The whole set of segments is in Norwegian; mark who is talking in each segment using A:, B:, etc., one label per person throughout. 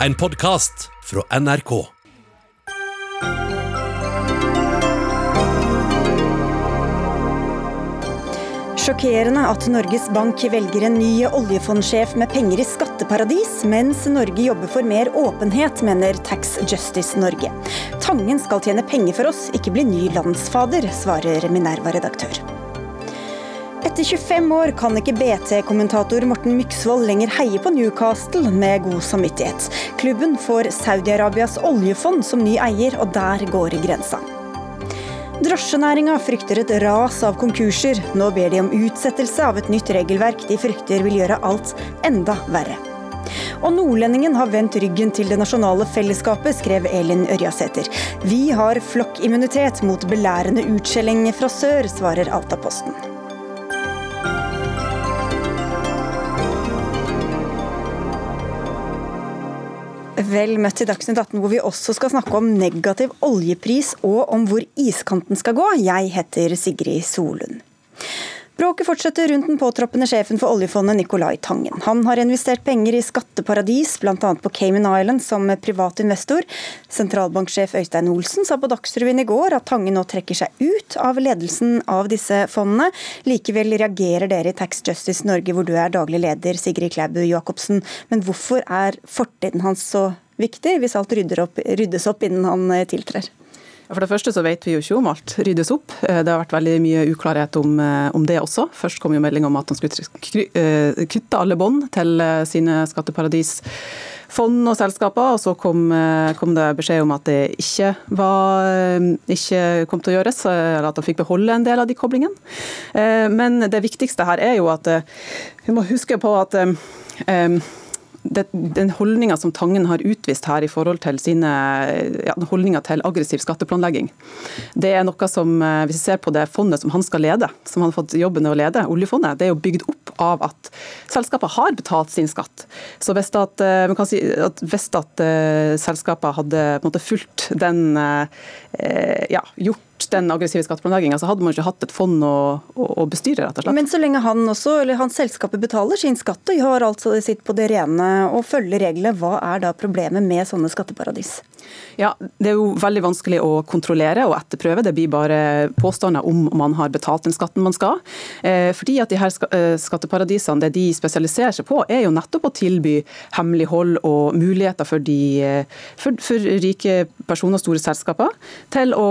A: En podkast fra NRK.
B: Sjokkerende at Norges Bank velger en ny oljefondsjef med penger i skatteparadis, mens Norge jobber for mer åpenhet, mener Tax Justice Norge. Tangen skal tjene penger for oss, ikke bli ny landsfader, svarer Minerva-redaktør. Etter 25 år kan ikke BT-kommentator Morten Myksvold lenger heie på Newcastle med god samvittighet. Klubben får Saudi-Arabias oljefond som ny eier, og der går grensa. Drosjenæringa frykter et ras av konkurser. Nå ber de om utsettelse av et nytt regelverk de frykter vil gjøre alt enda verre. Og nordlendingen har vendt ryggen til det nasjonale fellesskapet, skrev Elin Ørjasæter. Vi har flokkimmunitet mot belærende utskjelling fra sør, svarer Altaposten. Vel møtt til Dagsnytt 18, hvor vi også skal snakke om negativ oljepris og om hvor iskanten skal gå. Jeg heter Sigrid Solund. Bråket fortsetter rundt den påtroppende sjefen for oljefondet Nicolai Tangen. Han har investert penger i skatteparadis, bl.a. på Cayman Island som privat investor. Sentralbanksjef Øystein Olsen sa på Dagsrevyen i går at Tangen nå trekker seg ut av ledelsen av disse fondene. Likevel reagerer dere i Tax Justice Norge, hvor du er daglig leder, Sigrid Klæbu Jacobsen. Men hvorfor er fortiden hans så viktig, hvis alt opp, ryddes opp innen han tiltrer?
C: For det første så vet vi jo ikke om alt ryddes opp. Eh, det har vært veldig mye uklarhet om, eh, om det også. Først kom jo melding om at han skulle eh, kutte alle bånd til sine skatteparadisfond og selskaper, og så kom, kom, det beskjed om at det ikke, var, ikke kom til å gjøres, eller at han fikk beholde en del av de koblingene. Men det viktigste her er jo at vi må huske på at det, den holdninga som Tangen har utvist her i forhold til sine ja, holdninger til aggressiv skatteplanlegging, det er noe som, eh, hvis vi ser på det fondet som han skal lede, som han har fått jobben å lede, oljefondet, det er jo bygd opp av at selskapet har betalt sin skatt. Så hvis at, eh, man kan si at, hvis at uh, selskapet hadde på en måte fulgt den ja, gjort den aggressive skatteplanlegginga, så hadde man ikke hatt et fond å, å, å, bestyre, rett og slett.
B: Men så lenge han også, eller hans selskapet betaler sin skatt og har altså sitt på det rene og følger reglene, hva er da problemet med sånne skatteparadis?
C: Ja, Det er jo veldig vanskelig å kontrollere og etterprøve. Det blir bare påstander om man har betalt den skatten man skal. Eh, fordi at de her eh, skatteparadisene, det de spesialiserer seg på, er jo nettopp å tilby hemmelighold og muligheter for, de, eh, for, for rike personer og store selskaper til å,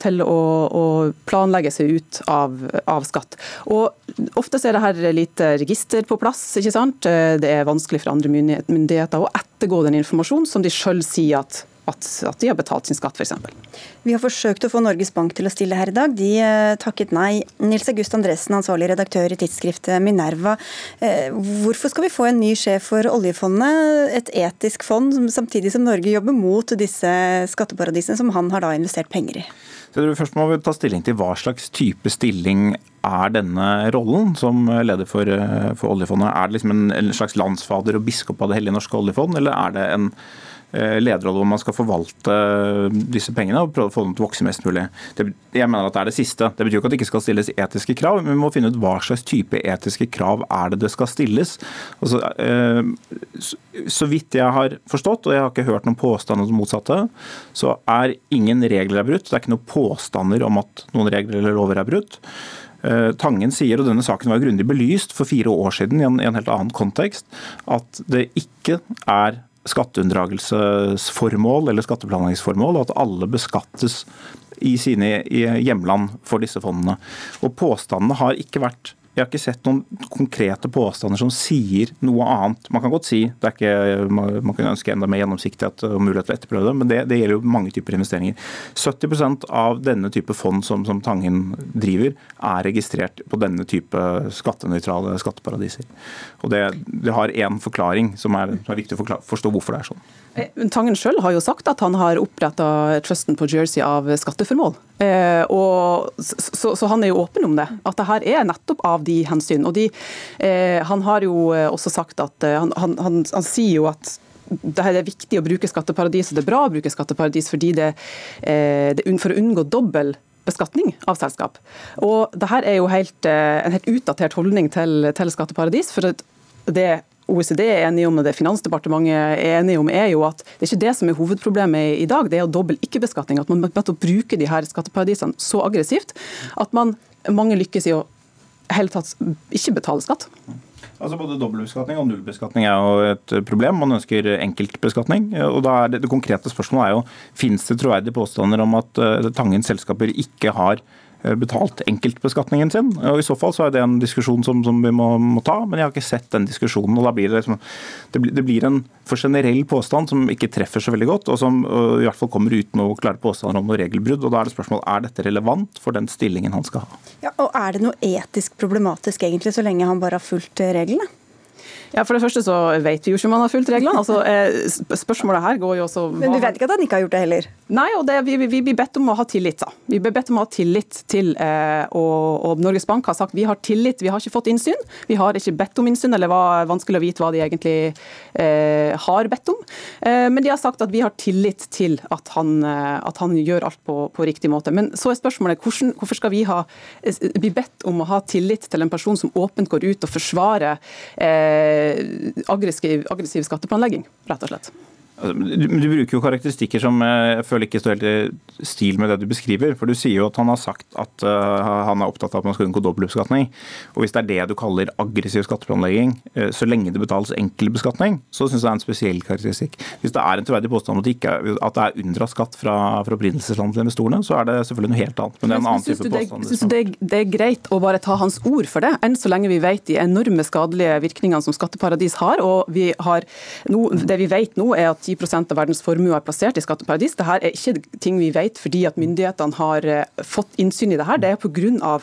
C: til å, å planlegge seg ut av, av, skatt. Og Ofte er det her lite register på plass. ikke sant? Det er vanskelig for andre myndigheter å ettergå den informasjonen som de sjøl sier at at, de har betalt sin skatt, f.eks.
B: Vi har forsøkt å få Norges Bank til å stille her i dag. De eh, takket nei. Nils August Andresen, ansvarlig redaktør i tidsskriftet Minerva. Eh, hvorfor skal vi få en ny sjef for oljefondet, et etisk fond, samtidig som Norge jobber mot disse skatteparadisene som han har da investert penger i?
D: Så først må vi ta stilling til hva slags type stilling er denne rollen som leder for, eh, for oljefondet. Er det liksom en, en slags landsfader og biskop av Det hellige norske oljefond, eller er det en lederrolle hvor man skal forvalte disse pengene og prøve å få dem til å vokse mest mulig. Det, jeg mener at det er det siste. Det betyr ikke at det ikke skal stilles etiske krav, men vi må finne ut hva slags type etiske krav er det det skal stilles. Altså, eh, så vidt jeg har forstått, og jeg har ikke hørt noen påstander om det motsatte, så er ingen regler er brutt. Det er ikke noen påstander om at noen regler eller lover er brutt. Eh, Tangen sier, og denne saken var grundig belyst for fire år siden i en, i en helt annen kontekst, at det ikke er skatteunndragelsesformål eller skatteplanleggingsformål, og at alle beskattes i sine hjemland for disse fondene. Og Påstandene har ikke vært jeg har ikke sett noen konkrete påstander som sier noe annet. Man kan godt si det er ikke, man kan ønske enda mer gjennomsiktighet og mulighet til å etterprøve det, men det, det, gjelder jo mange typer investeringer. 70% av denne type fond som, som Tangen driver, er registrert på denne type skattenøytrale skatteparadiser. Og Det, det har én forklaring som er, som er viktig å forstå hvorfor det er sånn.
C: Eh, Tangen sjøl har jo sagt at han har oppretta trusten på Jersey av skatteformål. Eh, og, så, så, han er jo åpen om det. At det her er nettopp av de hensyn. Og de, eh, han har jo eh, også sagt at eh, han, han, han, han sier jo at det er viktig å bruke skatteparadis, og det er bra å bruke skatteparadis fordi det, eh, det for å unngå dobbel beskatning av selskap. Og det her er jo helt, en helt utdatert holdning til, til skatteparadis. for det OECD er enige om og det Finansdepartementet er enige om, er jo at det er ikke det som er hovedproblemet i dag. Det er jo dobbel ikke-beskatning. At man bruker de her skatteparadisene så aggressivt at man, mange lykkes i å hele tatt ikke betale skatt.
D: Altså Både dobbeltbeskatning og nullbeskatning er jo et problem. Man ønsker enkeltbeskatning. og da er det, det konkrete spørsmålet er jo, Finnes det troverdige påstander om at uh, Tangens selskaper ikke har Eh, betalt enkeltbeskatningen sin. og I så fall så er det en diskusjon som, som vi må, må, ta, men jeg har ikke sett den diskusjonen. og da blir Det liksom, det blir, det blir en for generell påstand som ikke treffer så veldig godt, og som og i hvert fall kommer uten noe klare påstander om noe regelbrudd. og Da er det spørsmål er dette relevant for den stillingen han skal ha.
B: Ja, og Er det noe etisk problematisk egentlig, så lenge han bare har fulgt reglene?
C: Ja, For det første så vet vi jo ikke om han har fulgt reglene. Altså, eh, spørsmålet her går jo også...
B: Men du vet ikke at han ikke har gjort det heller?
C: Nei, og det, vi, vi, blir bedt om å ha tillit. da. Vi blir bedt om å ha tillit til, eh, og, og, Norges Bank har sagt vi har tillit, vi har ikke fått innsyn. Vi har ikke bedt om innsyn, eller var vanskelig å vite hva de egentlig eh, har bedt om. Eh, men de har sagt at vi har tillit til at han, at han gjør alt på, på, riktig måte. Men så er spørsmålet hvordan, hvorfor skal vi ha, bli bedt om å ha tillit til en person som åpent går ut og forsvarer eh, aggressiv, aggressiv skatteplanlegging, rett og slett.
D: Altså, du bruker jo karakteristikker som eh, jeg føler ikke står helt i stil med det du beskriver. For du sier jo at han har sagt at uh, han er opptatt av at man skal unngå dobbeltbeskatning. Og hvis det er det du kaller aggressiv skatteplanlegging, uh, så lenge det betales enkel beskatning, så syns jeg det er en spesiell karakteristikk. Hvis det er en troverdig påstand at det, ikke er, at det er unndratt skatt fra, fra opprinnelseslandet til investorene, så er det selvfølgelig noe helt annet. Men det er en annen type påstand.
C: Syns du det, det, er greit å bare ta hans ord for det, enn så lenge vi vet de enorme skadelige virkningene som skatteparadis har? og vi har no, Det vi vet nå er at 10% av verdens formue er plassert i skatteparadis. Dette er ikke ting vi vet fordi at myndighetene har eh, fått innsyn i det her. Det er pga.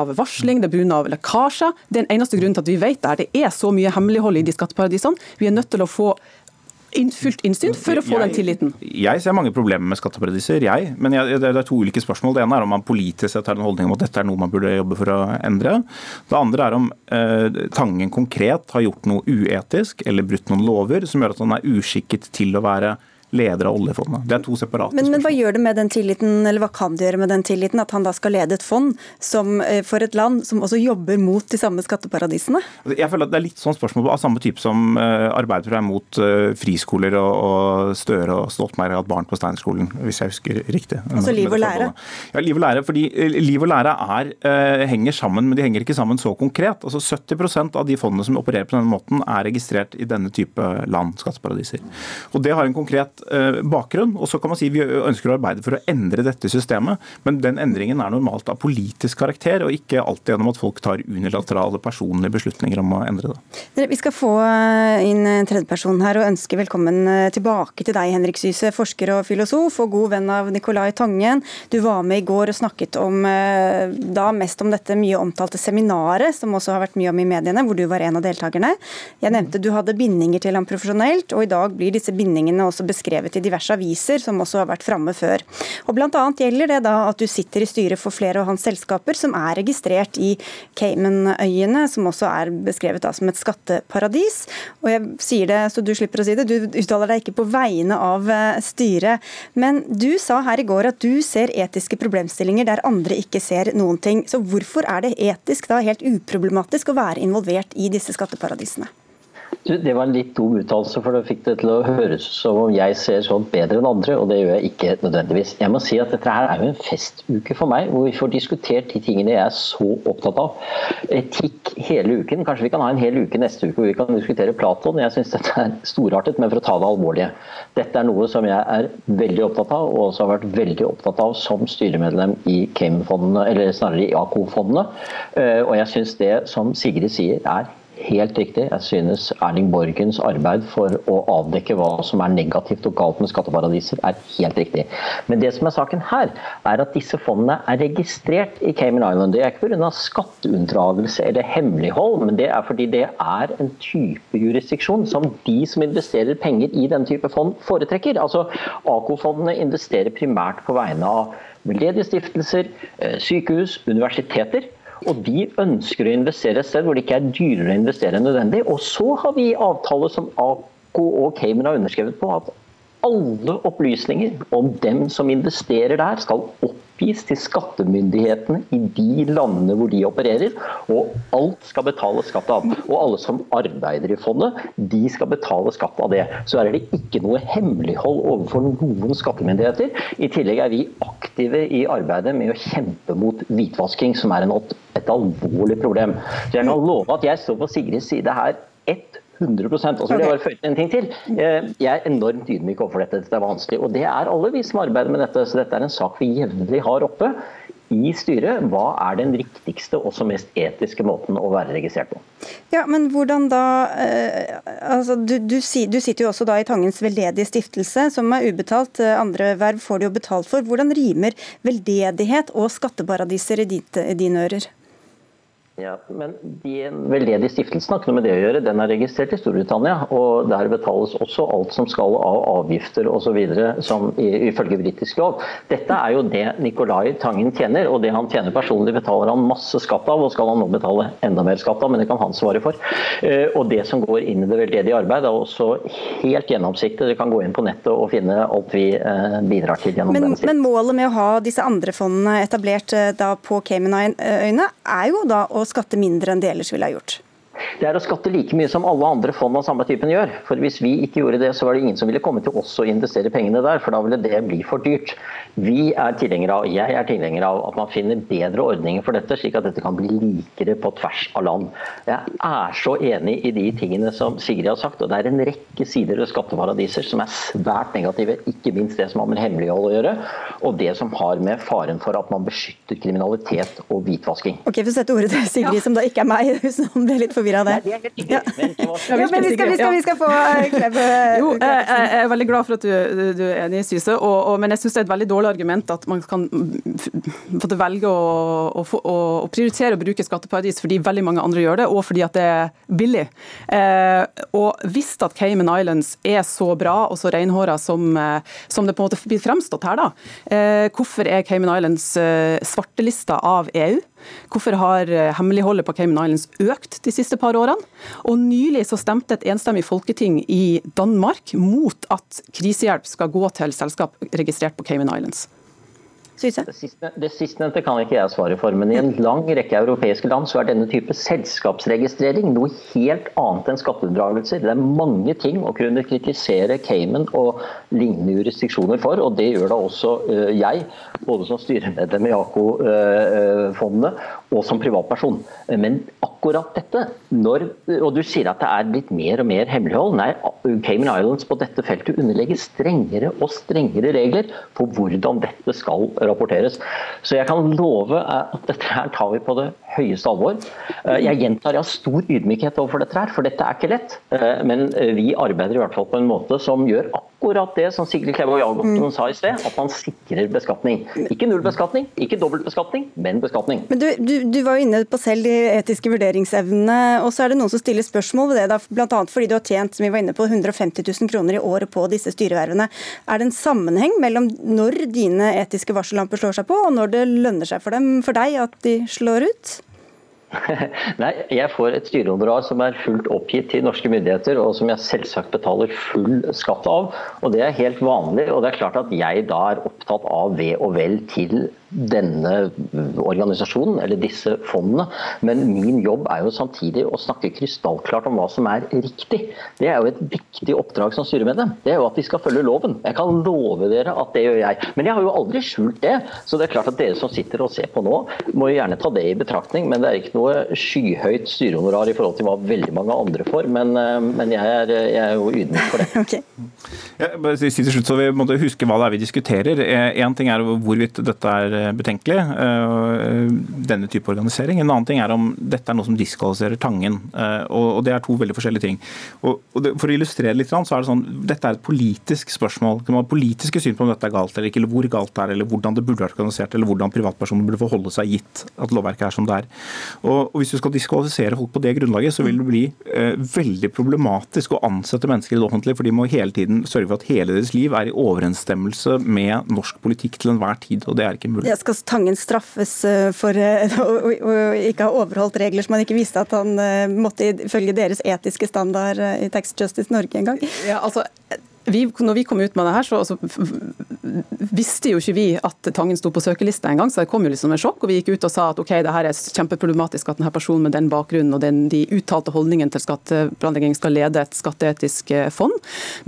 C: Av varsling, det er pga. lekkasjer. Det er den eneste grunnen til at vi vet det. Det er så mye hemmelighold i de skatteparadisene. Vi er nødt til å få fullt innsyn for å få jeg, den tilliten?
D: Jeg ser mange problemer med skatteparadiser, jeg. Men jeg, det er to ulike spørsmål. Det ene er om man politisk sett har en holdning om at dette er noe man burde jobbe for å endre. Det andre er om eh, Tangen konkret har gjort noe uetisk eller brutt noen lover som gjør at han er uskikket til å være leder av oljefondet. Det er to separate
B: men, men hva gjør det med den tilliten, eller hva kan det gjøre med den tilliten, at han da skal lede et fond som, eh, for et land som også jobber mot de samme skatteparadisene?
D: Altså, jeg føler at Det er litt sånn spørsmål av samme type som uh, Arbeiderpartiet er mot uh, friskoler og, og Støre og Stoltenberg har hatt barn på Steinerskolen, hvis jeg husker riktig.
B: Altså liv og lære?
D: Ja, liv og lære. fordi liv og lære er, henger sammen, men de henger ikke sammen så konkret. Altså 70% av de fondene som opererer på denne måten, er registrert i denne type land, skatteparadiser. Og Det har en konkret Eh, bakgrunn. Og så kan man si Vi ønsker å arbeide for å endre dette systemet, men den endringen er normalt av politisk karakter, og ikke alltid gjennom at folk tar unilaterale personlige beslutninger om å endre det.
B: Vi skal få eh, inn en tredjeperson her, og ønsker velkommen eh, tilbake til deg, Henrik Syse, forsker og filosof, og god venn av Nicolai Tangen. Du var med i går og snakket om da mest om dette mye omtalte seminaret, som også har vært mye om i mediene, hvor du var en av deltakerne. Jeg nevnte du hadde bindinger til ham profesjonelt, og i dag blir disse bindingene også beskrevet skrevet i diverse aviser, som også har vært framme før. Og annet gjelder det da at du sitter i styret for flere av hans selskaper som er registrert i Caymanøyene, som også er beskrevet da som et skatteparadis. Og jeg sier det så du slipper å si det, du uttaler deg ikke på vegne av eh, styret. Men du sa her i går at du ser etiske problemstillinger der andre ikke ser noen ting. Så hvorfor er det etisk da helt uproblematisk å være involvert i disse skatteparadisene?
E: Det var en litt dum uttalelse, for det fikk det til å høres som om jeg ser sånt bedre enn andre, og det gjør jeg ikke nødvendigvis. Jeg må si at dette her er jo en festuke for meg, hvor vi får diskutert de tingene jeg er så opptatt av. Etikk hele uken. Kanskje vi kan ha en hel uke neste uke hvor vi kan diskutere Platon. Jeg syns dette er storartet, men for å ta det alvorlige. Dette er noe som jeg er veldig opptatt av, og også har vært veldig opptatt av som styremedlem i KEM-fondene, eller snarere i AKO-fondene. Eh, og jeg syns det som Sigrid sier er helt riktig. Jeg synes Erling Borgens arbeid for å avdekke hva som er negativt og galt med skatteparadiser, er helt riktig. Men det som er saken her, er at disse fondene er registrert i Cayman Island. Det er ikke pga. skatteunndragelse eller hemmelighold, men det er fordi det er en type jurisdiksjon som de som investerer penger i den type fond, foretrekker. Altså, AKO-fondene investerer primært på vegne av veldedige eh, sykehus, universiteter. Og de ønsker å investere et sted hvor det ikke er dyrere å investere enn nødvendig. Og så har vi avtaler som AKO og Cayman har underskrevet på, at alle opplysninger om dem som investerer der, skal oppgis til skattemyndighetene i de landene hvor de opererer. Og alt skal betales skatt av. Og alle som arbeider i fondet, de skal betale skatt av det. Så er det ikke noe hemmelighold overfor noen skattemyndigheter. I tillegg er vi aktive i arbeidet med å kjempe mot hvitvasking, som er et alvorlig problem. Så jeg kan love at jeg står på Sigrids side her 100 Og så vil jeg bare føye en ting til. Eh, jeg er enormt ydmyk overfor dette. Dette er vanskelig. Og det er alle vi som arbeider med dette. Så dette er en sak vi jevnlig har oppe i styret. Hva er den riktigste og mest etiske måten å være registrert på?
B: Ja, men hvordan da eh, altså, du, du, du, sitter jo også da i Tangens veldedige stiftelse, som er ubetalt. Eh, andre verv får du jo betalt for. Hvordan rimer veldedighet og skatteparadiser i dine ører?
E: Ja, men De veldedige stiftelsen har ikke noe med det å gjøre. Den er registrert i Storbritannia. og Der betales også alt som skal av avgifter osv. ifølge britisk lov. Dette er jo det Nicolai Tangen tjener, og det han tjener personlig betaler han masse skatt av, og skal han nå betale enda mer skatt av, men det kan han svare for. Eh, og Det som går inn i det veldedige arbeid er også helt gjennomsiktig. Dere kan gå inn på nettet og finne alt vi eh, bidrar til gjennom
B: men, men målet med å ha disse andre fondene etablert eh, da på Caymanøyene er jo da å skatte mindre enn de ellers ville ha gjort?
E: Det er å skatte like mye som alle andre fond av samme typen gjør. For Hvis vi ikke gjorde det, så var det ingen som ville komme til oss og investere pengene der, for da ville det bli for dyrt. Vi er tilhengere av, jeg er tilhenger av at man finner bedre ordninger for dette, slik at dette kan bli likere på tvers av land. Jeg er så enig i de tingene som Sigrid har sagt, og det er en rekke sider ved skatteparadiser som er svært negative. Ikke minst det som har med hemmelighold å gjøre, og det som har med faren for at man beskytter kriminalitet og hvitvasking.
B: Ok, For å sette ordet til Sigrid, ja. som da ikke er meg, som ble litt forvirra der.
E: Nei, det er ja.
B: ja, men vi skal, vi skal, vi skal få eh, Klebe
C: Jo, jeg, er veldig glad for at du, du er enig, Syse, og, og, men jeg syns det er et veldig dårlig argument at man kan velge å, å, å, å, prioritere å bruke skatteparadis fordi veldig mange andre gjør det, og fordi at det er billig. Eh, og hvis at Cayman Islands er så bra og så reinhåra som, eh, som, det på en måte blir fremstått her, da, eh, hvorfor er Cayman Islands eh, svartelista av EU? Hvorfor har eh, hemmeligholdet på Cayman Islands økt de siste par årene? Og Nylig så stemte et enstemmig folketing i Danmark mot at krisehjelp skal gå til selskap registrert på Cayman Islands.
E: Det, siste, det sistnevnte kan ikke jeg svare for, men i en lang rekke europeiske land så er denne type selskapsregistrering noe helt annet enn skatteunndragelser. Det er mange ting å kunne kritisere Cayman og lignende jurisdiksjoner for, og det gjør da også uh, jeg, både som styremedlem i AKO-fondet uh, og som privatperson. Men akkurat dette, når, og du sier at det er blitt mer og mer hemmelighold, nei, Cayman Islands på dette feltet underlegger strengere og strengere regler for hvordan dette skal rapporteres rapporteres. Så jeg kan love at dette her tar vi på det høyeste alvor. Eh, jeg gjentar jeg har stor ydmykhet overfor dette her, for dette er ikke lett. Eh, men eh, vi arbeider i hvert fall på en måte som gjør akkurat det som Sigrid Kleve og Jacobsen mm. sa i sted, at man sikrer beskatning. Ikke nullbeskatning, ikke dobbeltbeskatning, men beskatning.
B: Men du, du, du, var jo inne på selv de etiske vurderingsevnene, og så er det noen som stiller spørsmål ved det, da, bl.a. fordi du har tjent som vi var inne på, 150 000 kroner i året på disse styrevervene. Er det en sammenheng mellom når dine etiske varsellamper slår seg på, og når det lønner seg for dem for deg at de slår ut?
E: Nei, jeg får et styrehonorar som er fullt oppgitt til norske myndigheter, og som jeg selvsagt betaler full skatt av. Og det er helt vanlig. Og det er klart at jeg da er opptatt av ve og vel til denne organisasjonen, eller disse fondene. Men min jobb er jo samtidig å snakke krystallklart om hva som er riktig. Det er jo et viktig oppdrag som styremedlem. Det er jo at de skal følge loven. Jeg kan love dere at det gjør jeg. Men jeg har jo aldri skjult det. Så det er klart at dere som sitter og ser på nå, må jo gjerne ta det i betraktning. Men det er ikke noe skyhøyt styrehonorar i forhold til hva veldig mange andre får. Men, eh, men jeg, er, jeg, er, jo ydmyk for det.
B: Okay.
D: Ja, til slutt så Vi må huske hva det er vi diskuterer. Én eh, ting er hvorvidt dette er Eh, betenkelig, denne type organisering. En annen ting er om dette er noe som diskvalifiserer Tangen. Og Det er to veldig forskjellige ting. Og For å illustrere litt, så er det sånn, dette er et politisk spørsmål. Man har ha politiske syn på om dette er galt eller ikke, eller hvor galt det er, eller hvordan det burde vært organisert, eller hvordan privatpersoner burde forholde seg gitt at lovverket er som det er. Og Hvis du skal diskvalifisere folk på det grunnlaget, så vil det bli eh, veldig problematisk å ansette mennesker i det offentlige, for de må hele tiden sørge for at hele deres liv er i overensstemmelse med norsk politikk til enhver tid, og det er ikke mulig.
B: Ja, skal Tangen straffes eh, for eh, å ikke ha overholdt regler som han ikke visste at han eh, måtte ifølge deres etiske standard i Tax Justice Norge en gang?
C: Ja, altså vi, når vi kom ut med det her, så altså, visste jo ikke vi at Tangen sto på søkelista engang, så det kom jo liksom en sjokk. og Vi gikk ut og sa at ok, det her er kjempeproblematisk at denne personen med den bakgrunnen og den, de uttalte holdningen til skatteplanlegging skal lede et skatteetisk eh, fond.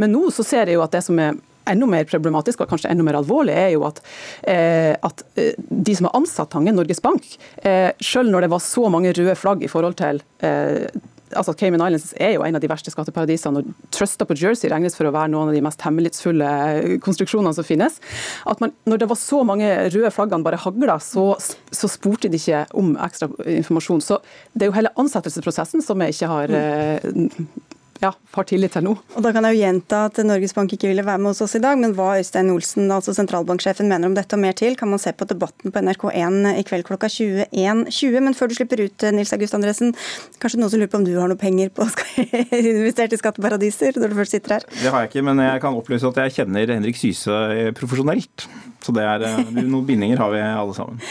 C: Men nå så ser jeg jo at det som er enda mer problematisk og kanskje enda mer alvorlig, er jo at, eh, at eh, de som har ansatt Tangen, Norges Bank, eh, selv når det var så mange røde flagg i forhold til eh, altså Cayman Islands er jo en av de verste skatteparadisene. og Truster på Jersey regnes for å være noen av de mest hemmelighetsfulle konstruksjonene som finnes. At man, når det var så mange røde flaggene bare hagla, så, så, spurte de ikke om ekstra informasjon. Så Det er jo hele ansettelsesprosessen som jeg ikke har eh, ja, har tillit til nå.
B: Og da kan jeg jo gjenta at Norges Bank ikke ville være med hos oss i dag, men hva Øystein Olsen, altså sentralbanksjefen, mener om dette og mer til, kan man se på Debatten på NRK1 i kveld klokka 21.20. Men før du slipper ut, Nils August Andresen, kanskje noen som lurer på om du har noe penger på investert i skatteparadiser når du først sitter her?
D: Det har jeg ikke, men jeg kan opplyse at jeg kjenner Henrik Syse profesjonelt. Så det er, eh, noen bindinger har vi alle sammen.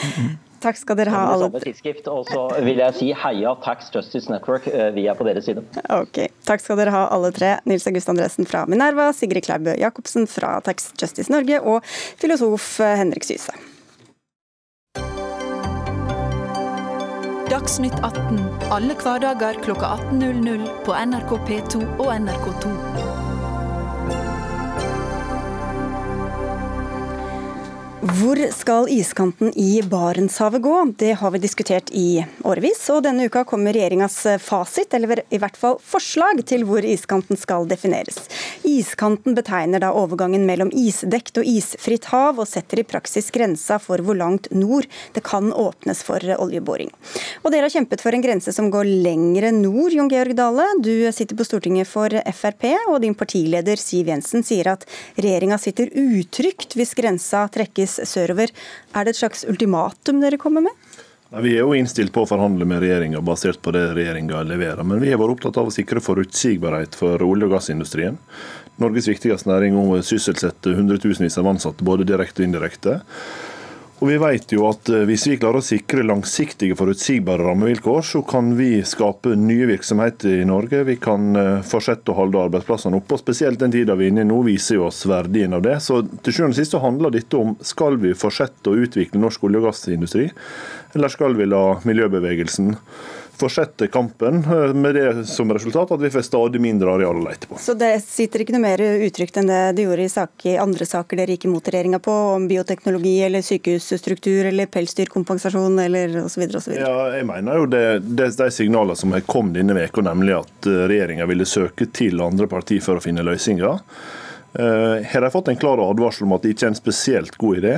B: Takk skal dere ha, alle.
E: Og så vil jeg si heia Tax Justice Network, eh, vi er på deres side.
B: Ok, Takk skal dere ha, alle tre. Nils August Andresen fra Minerva, Sigrid Klaubø Jacobsen fra Tax Justice Norge og filosof eh, Henrik Syse.
F: Dagsnytt 18 alle hverdager klokka 18.00 på NRK P2 og NRK2.
B: Hvor skal iskanten i Barentshavet gå? Det har vi diskutert i årevis. Og denne uka kommer regjeringas fasit, eller i hvert fall forslag til hvor iskanten skal defineres. Iskanten betegner da overgangen mellom isdekt og isfritt hav, og setter i praksis grensa for hvor langt nord det kan åpnes for oljeboring. Og dere har kjempet for en grense som går lengre nord, Jon Georg Dale. Du sitter på Stortinget for Frp, og din partileder Siv Jensen sier at regjeringa sitter utrygt hvis grensa trekkes sørover. Er det et slags ultimatum dere kommer med?
G: Vi er jo innstilt på å forhandle med regjeringa basert på det regjeringa leverer. Men vi har vært opptatt av å sikre forutsigbarhet for olje- og gassindustrien. Norges viktigste næring sysselsetter hundretusenvis av ansatte, både direkte og indirekte. Og vi vet jo at eh, Hvis vi klarer å sikre langsiktige, forutsigbare rammevilkår, så kan vi skape nye virksomheter i Norge. Vi kan eh, fortsette å holde arbeidsplassene oppe. og Spesielt den tida vi er inne i nå, viser jo oss verdien av det. Så til sjuende og sist handler dette om skal vi fortsette å utvikle norsk olje- og gassindustri, eller skal vi la miljøbevegelsen fortsette kampen eh, med det som resultat at vi får stadig mindre areal å lete på.
B: Så det sitter ikke noe mer utrygt enn det det gjorde i saker, andre saker dere gikk imot regjeringa på, om bioteknologi eller sykehusstruktur eller pelsdyrkompensasjon eller osv.
G: Ja, jeg mener jo det, det de signalene som kom denne uka, nemlig at eh, regjeringa ville søke til andre partier for å finne løsninger. Uh, har de fått en klar advarsel om at det ikke er en spesielt god idé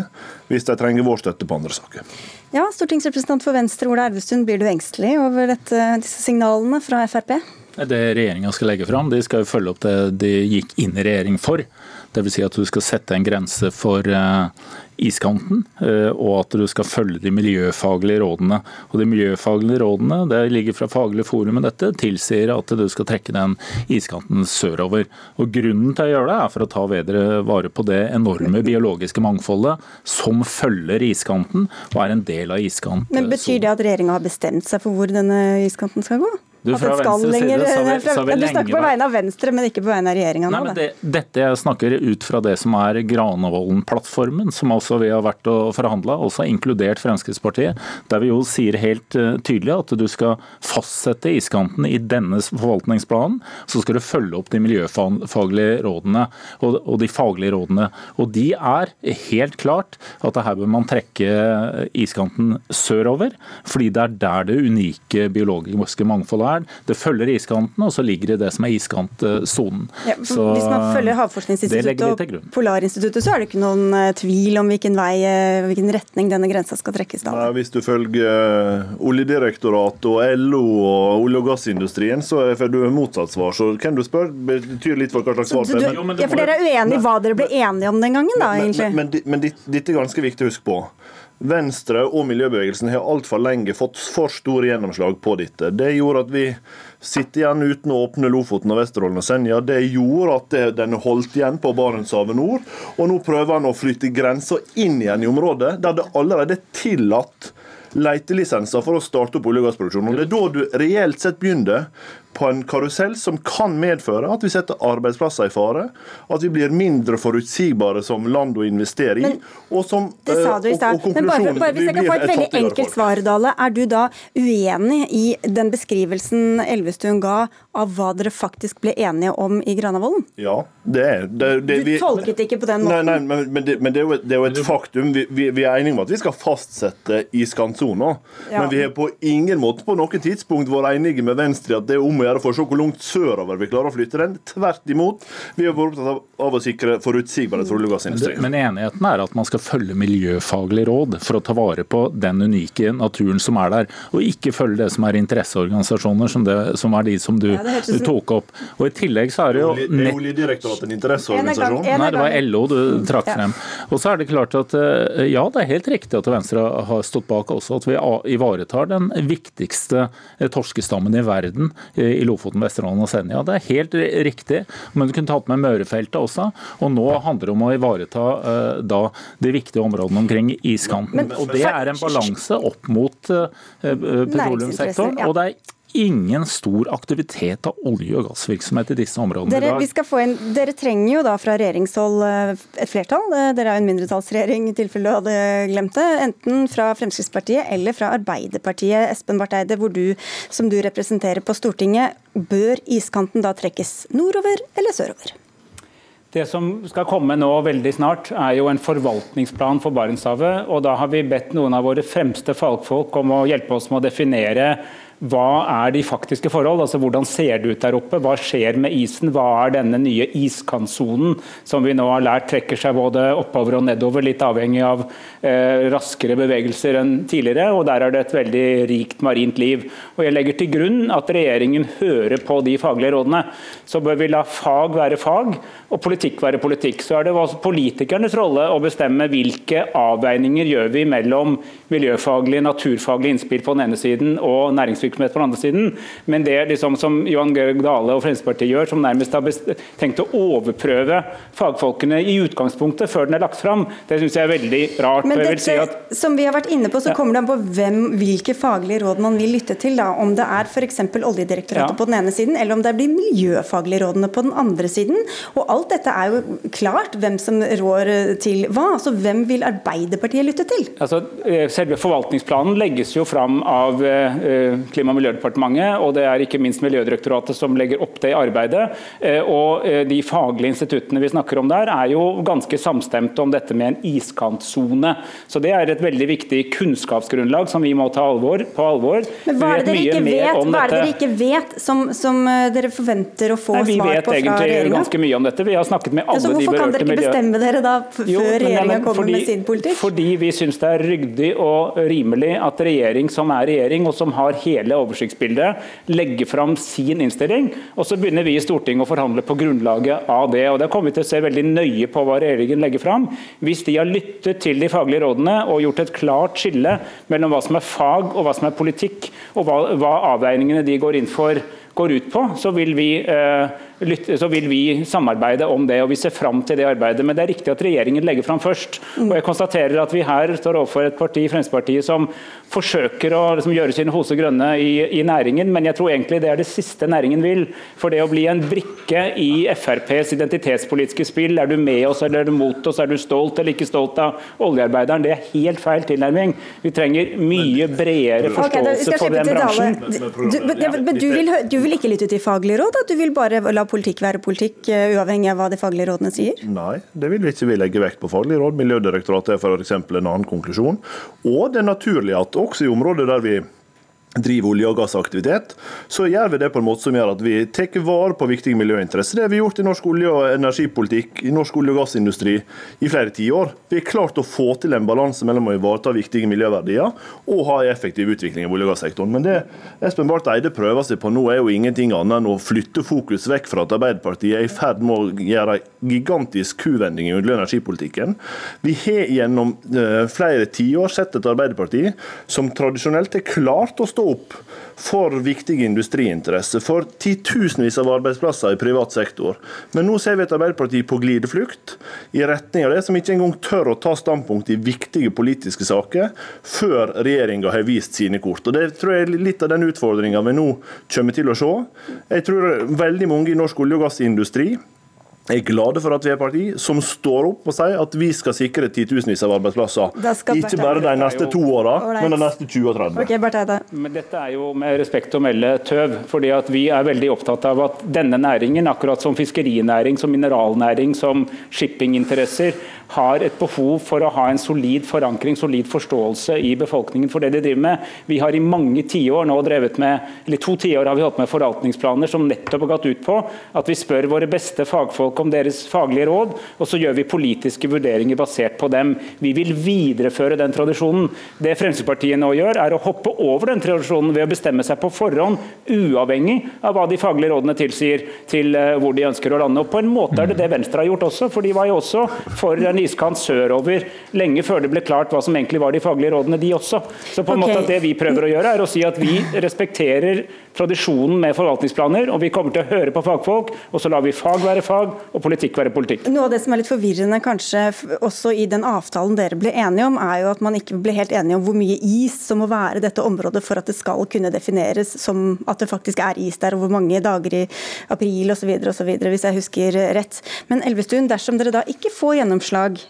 G: hvis de trenger vår støtte på andre saker.
B: Ja, Stortingsrepresentant for Venstre Ola Elvestuen, blir du engstelig over dette, disse signalene fra Frp?
H: Det regjeringa skal legge fram, de skal jo følge opp det de gikk inn i regjering for. Dvs. Si at du skal sette en grense for eh, iskanten, eh, og at du skal følge de miljøfaglige rådene. Og De miljøfaglige rådene det ligger fra Faglig forum, med dette tilsier at du skal trekke den iskanten sørover. Og Grunnen til å gjøre det er for å ta bedre vare på det enorme biologiske mangfoldet som følger iskanten og er en del av iskantsonen.
B: Men Betyr det at regjeringa har bestemt seg for hvor denne iskanten skal gå?
H: Du, fra venstre lenger, side, så vi, så vi
B: du snakker på vegne av Venstre, men ikke på vegne av regjeringa
H: nå? Det, dette jeg snakker ut fra det som er Granavolden-plattformen, som altså vi har vært og forhandla, også inkludert Fremskrittspartiet, der vi jo sier helt uh, tydelig at du skal fastsette iskanten i denne forvaltningsplanen. Så skal du følge opp de miljøfaglige rådene og, og de faglige rådene. Og de er helt klart at her bør man trekke iskanten sørover, fordi det er der det unike biologiske mangfoldet er vern. Det følger iskanten, og så ligger det i det som er iskantsonen.
B: Ja, hvis man følger Havforskningsinstituttet og Polarinstituttet, så er det ikke noen eh, tvil om hvilken vei, eh, hvilken retning denne grensa skal trekkes?
G: Da. Nei, hvis du følger eh, Oljedirektoratet og LO og olje- og gassindustrien, så får du motsatt svar. Så hvem du spør, betyr litt for hva slags svar
B: det er. Ja, for dere er uenige i hva dere ble enige om den gangen, da, egentlig?
G: Men, men, men, men dette er ganske viktig å huske på. Venstre og miljøbevegelsen har altfor lenge fått for store gjennomslag på dette. Det gjorde at vi sitter igjen uten å åpne Lofoten og Vesterålen og Senja. Det gjorde at det, den holdt igjen på Barentshavet nord. Og nå prøver han å flytte grensa inn igjen i området der det allerede er tillatt letelisenser for å starte opp olje- og gassproduksjon. Og Det er da du reelt sett begynner på en karusell som kan medføre at vi setter arbeidsplasser i fare, at vi blir mindre forutsigbare som land å investere i.
B: Men,
G: og som,
B: det sa du i
G: eh,
B: stad. Men bare, bare hvis jeg kan få et veldig enkelt svar, Dale. Er du da uenig i den beskrivelsen Elvestuen ga av hva dere faktisk ble enige om i Granavolden?
G: Ja, det er det, det,
B: Du tolket det ikke på den måten.
G: nei, men, men, det, men det, er jo et, det er jo et faktum. Vi, vi, vi er enige om at vi skal fastsette iskantsona.
B: Ja.
G: Men vi har på ingen måte på noe tidspunkt vært enige med Venstre i at det er om å gjøre for å se hvor langt sørover vi klarer å flytte den. Tvert imot. Vi har vært opptatt av, å sikre forutsigbarhet for olje- og gassindustrien.
H: Men enigheten er at man skal følge miljøfaglig råd for å ta vare på den unike naturen som er der, og ikke følge det som er interesseorganisasjoner, som, det, som er de som du,
B: Ja,
H: du tok opp. Og I tillegg så er det jo
G: nett... Er Oljedirektoratet en
B: En
G: interesseorganisasjon?
B: gang- en
H: Nei, det var. LO du trakk frem. Og så er det klart at eh, ja, det er helt riktig at Venstre har stått bak også at vi ivaretar den viktigste eh, torskestammen i verden eh, i Lofoten, Vesterålen og Senja. Det er helt riktig, men du kunne tatt med Mørefeltet også. Og nå handler det om å ivareta eh, da de viktige områdene omkring iskanten.
B: Men-
H: og det er en balanse opp mot eh, eh, petroleumssektoren. Og det er ingen stor aktivitet av olje- og gassvirksomhet i disse områdene
B: Dere,
H: i dag.
B: vi skal få inn, dere trenger jo da fra regjeringshold eh, et flertall. Eh, Dere er jo en mindretallsregjering i tilfelle du hadde glemt det. Enten fra Fremskrittspartiet eller fra Arbeiderpartiet. Espen Barth Eide, hvor du, som du representerer på Stortinget, bør iskanten da trekkes nordover eller sørover?
I: Det som skal komme nå veldig snart, er jo en forvaltningsplan for Barentshavet. og Da har vi bedt noen av våre fremste fagfolk om å hjelpe oss med å definere hva er de faktiske forhold? Altså Hvordan ser det ut der oppe? Hva skjer med isen? Hva er denne nye iskantsonen som vi nå har lært trekker seg både oppover og nedover, litt avhengig av eh, raskere bevegelser enn tidligere. og Der er det et veldig rikt marint liv. Og Jeg legger til grunn at regjeringen hører på de faglige rådene. Så bør vi la fag være fag og politikk være politikk. Så er det politikernes rolle å bestemme hvilke avveininger gjør vi mellom miljøfaglige, naturfaglige innspill på den ene siden og næringsvirksomhet på den andre siden. Men det liksom som Johan Georg Dale og Fremskrittspartiet gjør, som nærmest har tenkt å overprøve fagfolkene i utgangspunktet før den er lagt fram, det syns jeg er veldig rart.
B: Men
I: dette, si at
B: som vi har vært inne på, så
I: Ja.
B: kommer det an på hvem, hvilke faglige råd man vil lytte til. Da. Om det er f.eks. Oljedirektoratet
I: Ja.
B: på den ene siden, eller om det blir miljøfaglige rådene på den andre siden. Og alt dette er jo klart hvem som rår eh, til hva. Altså hvem vil Arbeiderpartiet lytte til?
I: Altså, eh, selve Forvaltningsplanen legges jo fram av eh, Klima- og miljødepartementet, og det er ikke minst Miljødirektoratet som legger opp det arbeidet. Eh, Og eh, De faglige instituttene vi snakker om der, er jo ganske samstemte om dette med en iskantsone. Så Det er et veldig viktig kunnskapsgrunnlag som vi må ta alvor, på alvor.
B: Men hva er det dere ikke vet, hva er det dere ikke vet som, som eh, dere forventer å få
I: Nei, vi
B: svar
I: vet
B: på fra
I: egentlig
B: regjeringa?
I: ganske mye om dette. Vi har snakket med
B: Ja,
I: de
B: berørte
I: miljøene.
B: hvorfor kan dere ikke
I: miljø...
B: bestemme dere da før regjeringa kommer
I: fordi-
B: med sin politikk?
I: Fordi vi syns det er ryddig og rimelig at regjering som er regjering, og som har hele oversiktsbildet, legge fram sin innstilling. Og så begynner vi i Stortinget å forhandle på grunnlaget av det. og Da kommer vi til å se veldig nøye på hva regjeringen legger fram. Hvis de har lyttet til de faglige rådene og gjort et klart skille mellom hva som er fag og hva som er politikk, og hva, hva avveiningene de går inn for går ut på, så vil, vi, eh, så vil vi samarbeide om det. og Vi ser fram til det arbeidet. Men det er riktig at regjeringen legger fram først. Og Jeg konstaterer at vi her står overfor et parti, Fremskrittspartiet, som forsøker å liksom, gjøre sine hoser grønne i, i næringen, men jeg tror egentlig det er det siste næringen vil. For det å bli en brikke i FrPs identitetspolitiske spill, er du med oss eller er du mot oss, er du stolt eller ikke stolt av oljearbeideren, det er helt feil tilnærming. Vi trenger mye bredere forståelse
B: skal
I: for den bransjen.
B: Du, men, ja, men du, vil, du vil ikke lytte til faglige råd? Da? Du vil bare la politikk være politikk, eh, uavhengig av hva de faglige rådene sier?
G: Nei, det vil vi ikke vi legge vekt på faglig råd. Miljødirektoratet er f.eks. en annen konklusjon. Og det er naturlig at også i områder der vi driver olje- og gassaktivitet, så gjør vi det på en måte som gjør at vi tar vare på viktige miljøinteresser. Det har vi gjort i norsk olje- og energipolitikk, i norsk olje- og gassindustri i flere tiår. Vi har klart å få til en balanse mellom å ivareta viktige miljøverdier og ha en effektiv utvikling i olje- og gassektoren. Men det Espen Barth Eide prøver seg på nå, er jo ingenting annet enn å flytte fokus vekk fra at Arbeiderpartiet er i ferd med å gjøre en gigantisk kuvending i olje- og energipolitikken. Vi har gjennom eh, flere tiår sett et Arbeiderparti som tradisjonelt har klart å stå opp for viktige industriinteresser, for titusenvis av arbeidsplasser i privat sektor. Men nå ser vi et Arbeiderparti på glideflukt i retning av det, som ikke engang tør å ta standpunkt i viktige politiske saker før regjeringa har vist sine kort. Og Det tror jeg er litt av den utfordringa vi nå kommer til å se. Jeg tror veldig mange i norsk olje- og gassindustri er glade for at vi er parti som står opp og sier at vi skal sikre titusenvis av arbeidsplasser. Ikke bare de neste to åra, men de neste 20 og 30.
B: Okay,
I: men dette er jo med respekt å melde tøv. fordi at Vi er veldig opptatt av at denne næringen, akkurat som fiskerinæring, som mineralnæring, som shippinginteresser, har et behov for å ha en solid forankring, solid forståelse i befolkningen for det de driver med. Vi har i mange tiår nå drevet med, eller to tiår har vi holdt med forvaltningsplaner som nettopp har gått ut på at vi spør våre beste fagfolk om deres faglige råd, og så gjør vi politiske vurderinger basert på dem. Vi vil videreføre den tradisjonen. Det Fremskrittspartiet nå gjør, er å hoppe over den tradisjonen ved å bestemme seg på forhånd, uavhengig av hva de faglige rådene tilsier til eh, hvor de ønsker å lande. Og På en måte er det det Venstre har gjort også, for de var jo også for en iskant sørover lenge før det ble klart hva som egentlig var de faglige rådene, de også. Så på en okay. måte Det vi prøver å gjøre, er å si at vi respekterer tradisjonen med forvaltningsplaner, og vi kommer til å høre på fagfolk, og så lar vi fag være fag og politikk være politikk.
B: Noe av det som er litt forvirrende kanskje også i den avtalen dere ble enige om, er jo at man ikke ble helt enige om hvor mye is som må være dette området for at det skal kunne defineres som at det faktisk er is der, og hvor mange dager i april osv., hvis jeg husker rett. Men Elvestuen, dersom dere da ikke får gjennomslag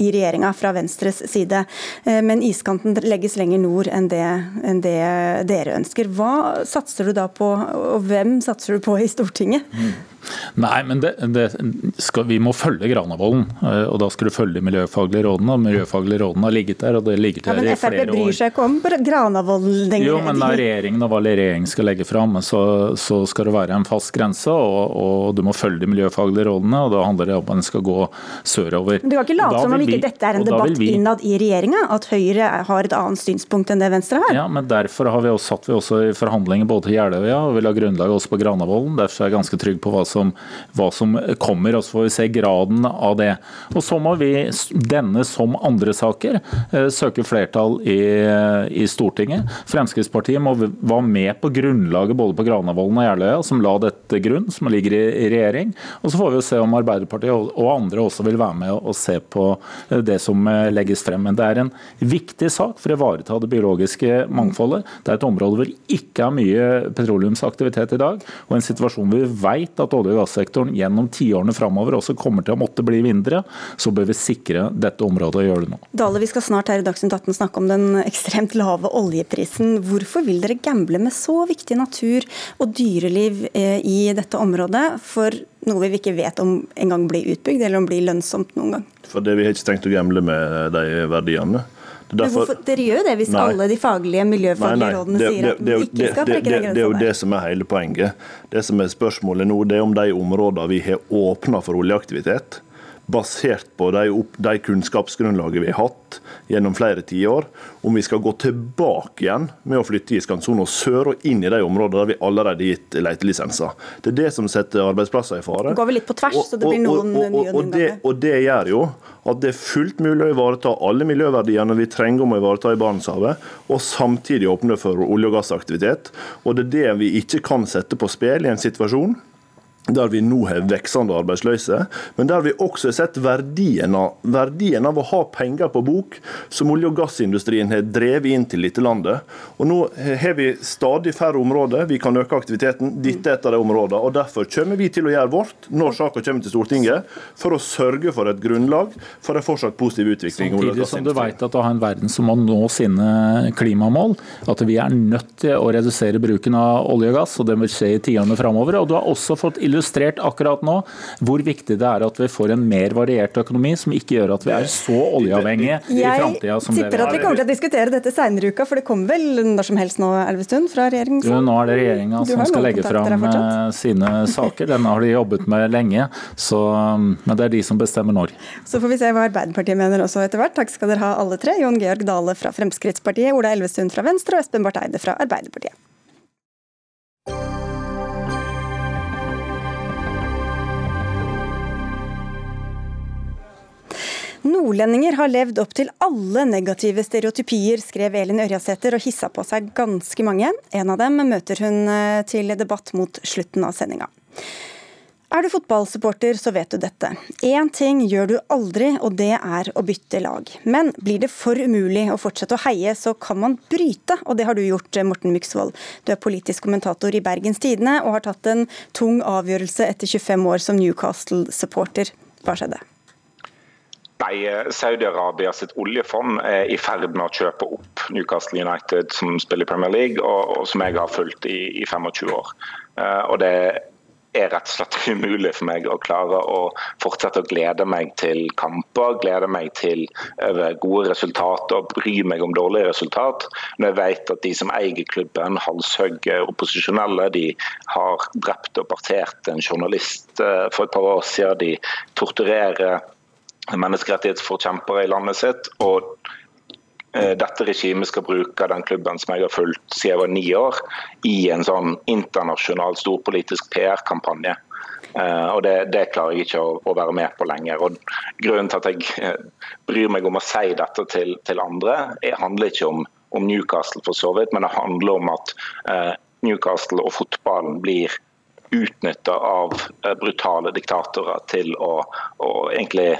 B: i regjeringa fra Venstres side. Eh, men iskanten legges lenger nord enn det, enn det, dere ønsker. Hva satser du da på, og hvem satser du på i Stortinget? Mm.
H: Nei, men det, det skal, vi må følge Granavolden. Eh, og Da skal du følge de miljøfaglige rådene. og miljøfaglige rådene har ligget der, og det ligger der ja, i flere år.
B: Men Frp bryr seg ikke om Granavolden
H: Jo, men da regjeringen og hva regjeringen skal legge fram, så, så, skal det være en fast grense. Og, og, du må følge de miljøfaglige rådene, og da handler det om at en skal gå sørover.
B: Men Du kan ikke late som om ikke dette er en debatt vi... innad i regjeringa, at Høyre har et annet synspunkt enn det Venstre har?
H: Ja, men derfor har vi også, satt vi også i forhandlinger både til Jeløya og vil ha grunnlag også på Granavolden. Derfor er jeg ganske trygg på hva som, hva som kommer, og så får vi se graden av det. Og Så må vi, denne som andre saker, eh, søke flertall i, i Stortinget. Fremskrittspartiet må være med på grunnlaget både på Granavolden og Jeløya, som la dette grunn, som ligger i, i regjering. Og Så får vi se om Arbeiderpartiet og andre også vil være med og se på eh, det som eh, legges frem. Men det er en viktig sak for å ivareta det biologiske mangfoldet. Det er et område hvor det ikke er mye petroleumsaktivitet i dag, og en situasjon hvor vi vet at olje- og gassektoren gjennom tiårene framover også kommer til å måtte bli mindre, så bør vi sikre dette området og gjøre det nå.
B: Dale, vi skal snart her i Dagsnytt 18 snakke om den ekstremt lave oljeprisen. Hvorfor vil dere gamble med så viktig natur og dyreliv eh, i dette området for noe vi ikke vet om engang blir utbygd, eller om blir lønnsomt noen gang?
G: For det Vi har ikke tenkt å gamble med de verdiene.
B: Derfor, hvorfor, dere gjør jo det hvis nei, alle de faglige miljøfaglige nei, nei, rådene det, sier at det, ikke skal trekke den grensa
G: Det er jo det som er hele poenget. Det som er Spørsmålet nå det er om de områdene vi har åpna for oljeaktivitet, basert på de, de kunnskapsgrunnlaget vi har hatt gjennom flere tiår, om vi skal gå tilbake igjen med å flytte iskantsona sør og inn i de områdene der vi allerede har gitt letelisenser. Det er det som setter arbeidsplasser i fare.
B: Går vel litt på tvers, og, så det blir noen og, og,
G: og, det, og det gjør jo at det er fullt mulig å ivareta alle miljøverdiene vi trenger om å ivareta i Barentshavet, og samtidig åpne for olje- og gassaktivitet. Og det er det vi ikke kan sette på spill i en situasjon der vi nå har veksende arbeidsløse, men der vi også har sett verdien av, verdien av, å ha penger på bok, som olje- og gassindustrien har drevet inn til dette landet. Og Nå har vi stadig færre områder vi kan øke aktiviteten. Dette er et av de områdene. og Derfor kommer vi til å gjøre vårt når saken kommer til Stortinget, for å sørge for et grunnlag for en fortsatt positiv utvikling.
H: Samtidig som du vet at du har en verden som må nå sine klimamål, at vi er nødt til å redusere bruken av olje og gass, og det vil skje i tiårene framover. Og du har også fått illustrert akkurat nå hvor viktig det er at vi får en mer variert økonomi, som ikke gjør at vi er så oljeavhengige i framtida
B: som det vi er. Jeg tipper at vi kommer til å diskutere dette senere i uka, for det kommer vel når som helst nå, Elvestuen, fra regjeringen?
H: Jo, nå er det regjeringa som skal legge fram eh, sine saker. Den har de jobbet med lenge, så, men det er de som bestemmer når.
B: Så får vi se hva Arbeiderpartiet mener også etter hvert. Takk skal dere ha alle tre. Jon Georg Dale fra Fremskrittspartiet, Ola Elvestuen fra Venstre og Espen Barth Eide fra Arbeiderpartiet. Nordlendinger har levd opp til alle negative stereotypier, skrev Elin Ørjasæter og hissa på seg ganske mange. En av dem møter hun eh, til debatt mot slutten av sendinga. Er du fotballsupporter, så vet du dette. Én ting gjør du aldri, og det er å bytte lag. Men blir det for umulig å fortsette å heie, så kan man bryte, og det har du gjort, Morten Myksvold. Du er politisk kommentator i Bergens Tidende og har tatt en tung avgjørelse etter 25 år som Newcastle-supporter. Hva skjedde?
J: Eh, Saudi-Arabia sitt oljefond er i ferd med å kjøpe opp Newcastle United, som spiller i Premier League, og, og som jeg har fulgt i, i 25 år. Uh, og det er rett og slett umulig for meg å klare å fortsette å glede meg til kamper, glede meg til gode resultater og bry meg om dårlige resultat. Når jeg vet at de som eier klubben, halshugger opposisjonelle, de har drept og partert en journalist eh, for et par år siden, de torturerer menneskerettighetsforkjempere i landet sitt. og eh, dette regimet skal bruke den klubben som jeg har fulgt siden jeg var ni år, i en sånn internasjonal storpolitisk PR-kampanje. Uh, og det, det, klarer jeg ikke å, å, være med på lenger. Og Grunnen til at jeg uh, bryr meg om å si dette til, til andre, det handler ikke om, om, Newcastle for så vidt, men det handler om at uh, Newcastle og fotballen blir utnytta av eh, brutale diktatorer til å, å egentlig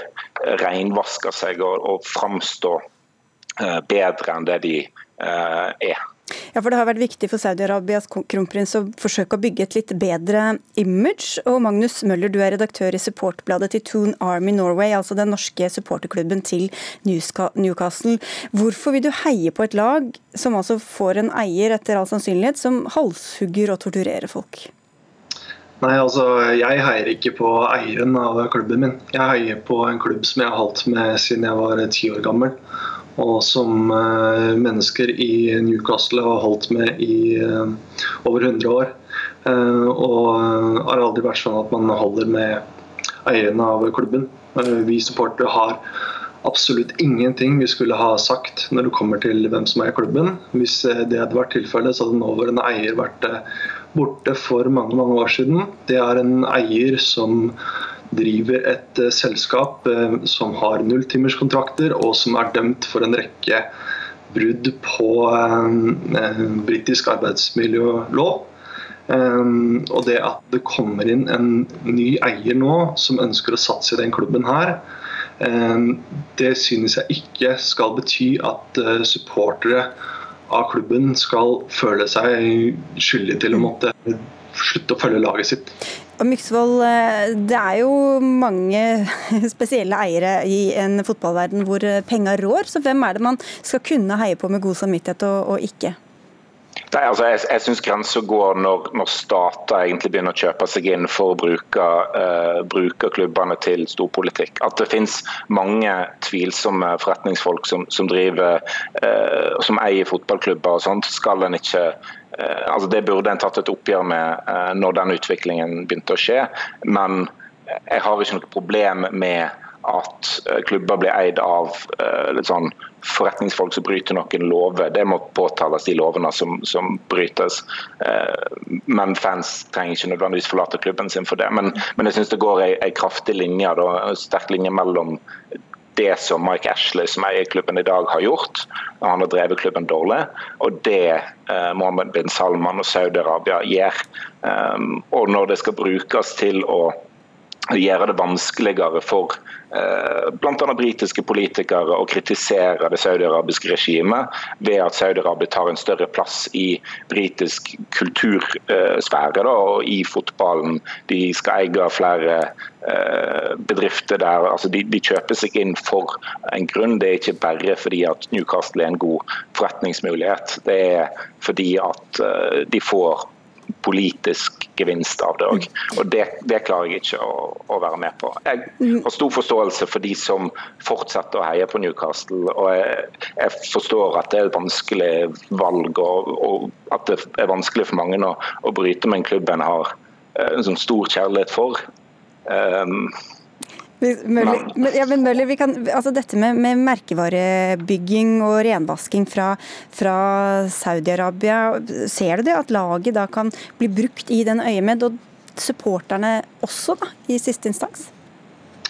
J: renvaske seg og, og framstå eh, bedre enn det de eh, er.
B: Ja, for Det har vært viktig for Saudi-Arabias kronprins å forsøke å bygge et litt bedre image. Og Magnus Møller, du er redaktør i supportbladet til Toon Army Norway, altså den norske supporterklubben til Newcastle. Hvorfor vil du heie på et lag som altså får en eier, etter all sannsynlighet, som halshugger og torturerer folk?
K: Nei, altså Jeg heier ikke på eieren av klubben min. Jeg heier på en klubb som jeg har holdt med siden jeg var ti år gammel. Og som uh, mennesker i Newcastle har holdt med i uh, over 100 år. Uh, og har aldri vært sånn at man holder med eierne av klubben. vi supportere har absolutt ingenting vi skulle ha sagt når det kommer til hvem som er i klubben. Hvis det hadde vært tilfellet, så hadde nåværende eier vært borte for mange mange år siden. Det er en eier som driver et uh, selskap uh, som har nulltimerskontrakter, og som er dømt for en rekke brudd på uh, britisk arbeidsmiljølov. Og det at det kommer inn en ny eier nå som ønsker å satse i den klubben her, det synes jeg ikke skal bety at supportere av klubben skal føle seg skyldig til å måtte slutte å følge laget sitt.
B: Myksvold, eh, det er jo mange spesielle eiere i en fotballverden hvor penga rår. Så hvem er det man skal kunne heie på med god samvittighet og, og ikke?
J: Nei, altså Jeg, jeg syns grensa går når, når, stater egentlig begynner å kjøpe seg inn for å bruke, uh, bruke klubbene til storpolitikk. At det finnes mange tvilsomme forretningsfolk som, som driver uh, som eier fotballklubber og sånt, skal en ikke uh, altså Det burde en tatt et oppgjør med når den utviklingen begynte å skje. Men jeg har ikke noe problem med at klubber blir eid av litt sånn forretningsfolk som bryter noen lover. Det må påtales, de lovene som, som brytes. Eh, men fans trenger ikke nødvendigvis forlate klubben sin for det. Men, men jeg syns det går en kraftig linje, da, en sterk linje mellom det som Mike Ashley, som eier klubben i dag, har gjort. Han har drevet klubben dårlig. Og det eh, Mohammed bin Salman og Saudi-Arabia gjør. Um, og når det skal brukes til å gjøre det vanskeligere for eh, bl.a. britiske politikere å kritisere det saudi-arabiske regimet ved at Saudi-Arabia tar en større plass i britisk kultursfære og i fotballen. De skal eie flere eh, bedrifter der. altså de, de, kjøper seg inn for en grunn. Det er ikke bare fordi at Newcastle er en god forretningsmulighet. Det er fordi at eh, de får politisk gevinst av det òg. Og det, det, klarer jeg ikke å, å, være med på. Jeg har stor forståelse for de som fortsetter å heie på Newcastle. Og jeg, jeg forstår at det er et vanskelig valg, og, og at det er vanskelig for mange å, å bryte med en klubb en har eh, en sånn stor kjærlighet for. Um,
B: Møller, ja, men Møller kan, altså dette med, med, merkevarebygging og renvasking fra, fra Saudi-Arabia, ser du det at laget da kan bli brukt i den øyemed, og supporterne også, da, i siste instans?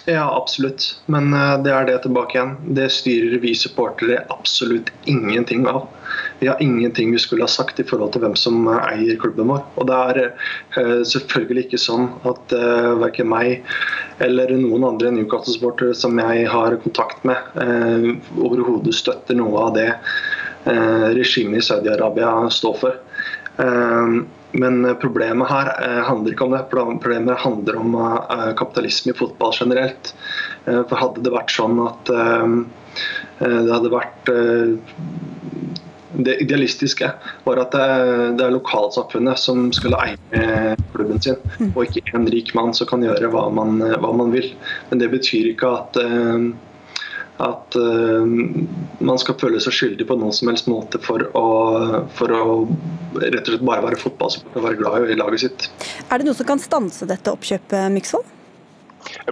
K: Ja, absolutt. Men eh, det er det tilbake igjen. Det styrer vi supportere absolutt ingenting av. Vi har ingenting vi skulle ha sagt i forhold til hvem som eh, eier klubben vår. Og det er uh, selvfølgelig ikke sånn at uh, verken meg eller noen andre Newcastle-sportere som jeg har kontakt med, uh, overhodet støtter noe av det regimet i Saudi-Arabia står for. Men problemet her eh, handler ikke om det. Problemet handler om eh, kapitalisme i fotball generelt. Eh, for hadde det vært sånn at det hadde vært det idealistiske var at det er lokalsamfunnet som skulle eie klubben sin, og ikke en rik mann som kan gjøre hva man, hva man vil. Men det betyr ikke at at uh, man skal føle seg skyldig på noen som helst måte for å, for å rett og slett bare være fotballspiller og være glad i laget sitt.
B: Er det noe som kan stanse dette oppkjøpet, Myksvold?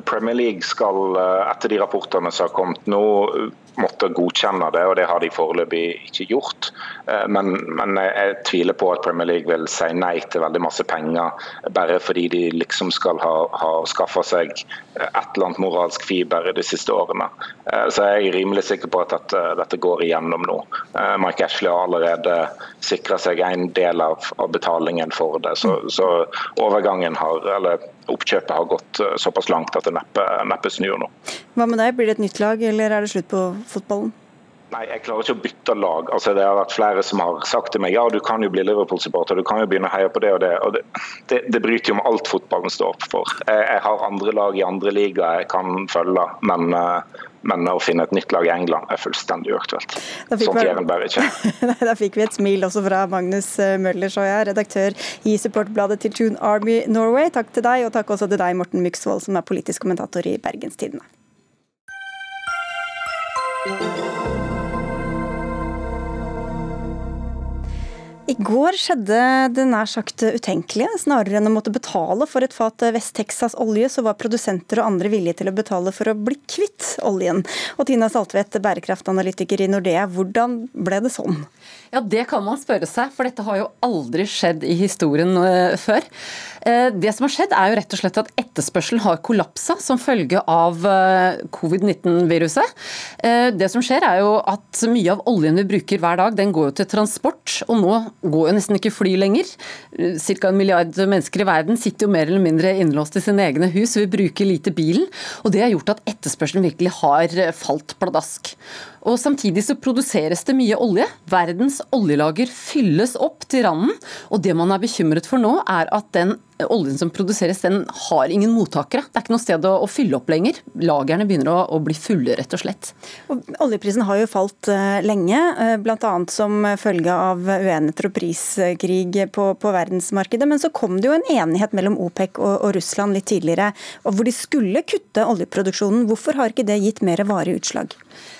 J: Premier League skal, eh, etter de rapportene som har kommet nå, måtte godkjenne det, og det har de foreløpig ikke gjort. Eh, men, men, jeg tviler på at Premier League vil si nei til veldig masse penger bare fordi de liksom skal ha, ha skaffa seg et eller annet moralsk fiber de siste årene. Eh, så jeg er rimelig sikker på at dette, dette går igjennom nå. Eh, Mike Ashley har allerede sikra seg en del av, av, betalingen for det. Så, så overgangen har, eller oppkjøpet har gått såpass langt at det neppe, neppe snur nå.
B: Hva med deg, blir det et nytt lag, eller er det slutt på fotballen?
J: Nei, Jeg klarer ikke å bytte lag. Altså, det har vært flere som har sagt til meg ja, du kan jo bli Liverpool-supporter, du kan jo begynne å heie på det og det. og Det, det, det bryter jo med alt fotballen står opp for. Jeg, jeg, har andre lag i andre ligaer jeg kan følge, men, eh, men, å finne et nytt lag i England er fullstendig uaktuelt. Sånt gjør en bare ikke.
B: da fikk vi et smil også fra Magnus Møller, så jeg er redaktør i supportbladet til Tune Army Norway. Takk til deg, og takk også til deg, Morten Myksvold, som er politisk kommentator i Bergenstidene. I går skjedde det nær sagt utenkelige. Snarere enn å måtte betale for et fat Vest-Texas olje, så var produsenter og andre villige til å betale for å bli kvitt oljen. Og Tina Saltvedt, bærekraftanalytiker i Nordea, hvordan ble det sånn?
L: Ja, Det kan man spørre seg, for dette har jo aldri skjedd i historien uh, før. Uh, det som har skjedd er jo rett og slett at etterspørselen har kollapsa som følge av uh, covid-19-viruset. Det som skjer er jo at mye av oljen vi bruker hver dag, den går jo til transport. Og nå går jo nesten ikke fly lenger. Ca. en milliard mennesker i verden sitter jo mer eller mindre innlåst i sine egne hus, vi bruker lite bilen. Og det har gjort at etterspørselen virkelig har falt pladask. Og Samtidig så produseres det mye olje. Verdens oljelager fylles opp til randen. Og det man er bekymret for nå, er at den oljen som produseres, den har ingen mottakere. Det er ikke noe sted å, å fylle opp lenger. Lagrene begynner å, å, bli fulle, rett og slett.
B: Og oljeprisen har jo falt uh, lenge, uh, bl.a. som følge av uenigheter og priskrig på, på, verdensmarkedet. Men så kom det jo en enighet mellom OPEC og, og Russland litt tidligere, hvor de skulle kutte oljeproduksjonen. Hvorfor har ikke det gitt mer varige utslag?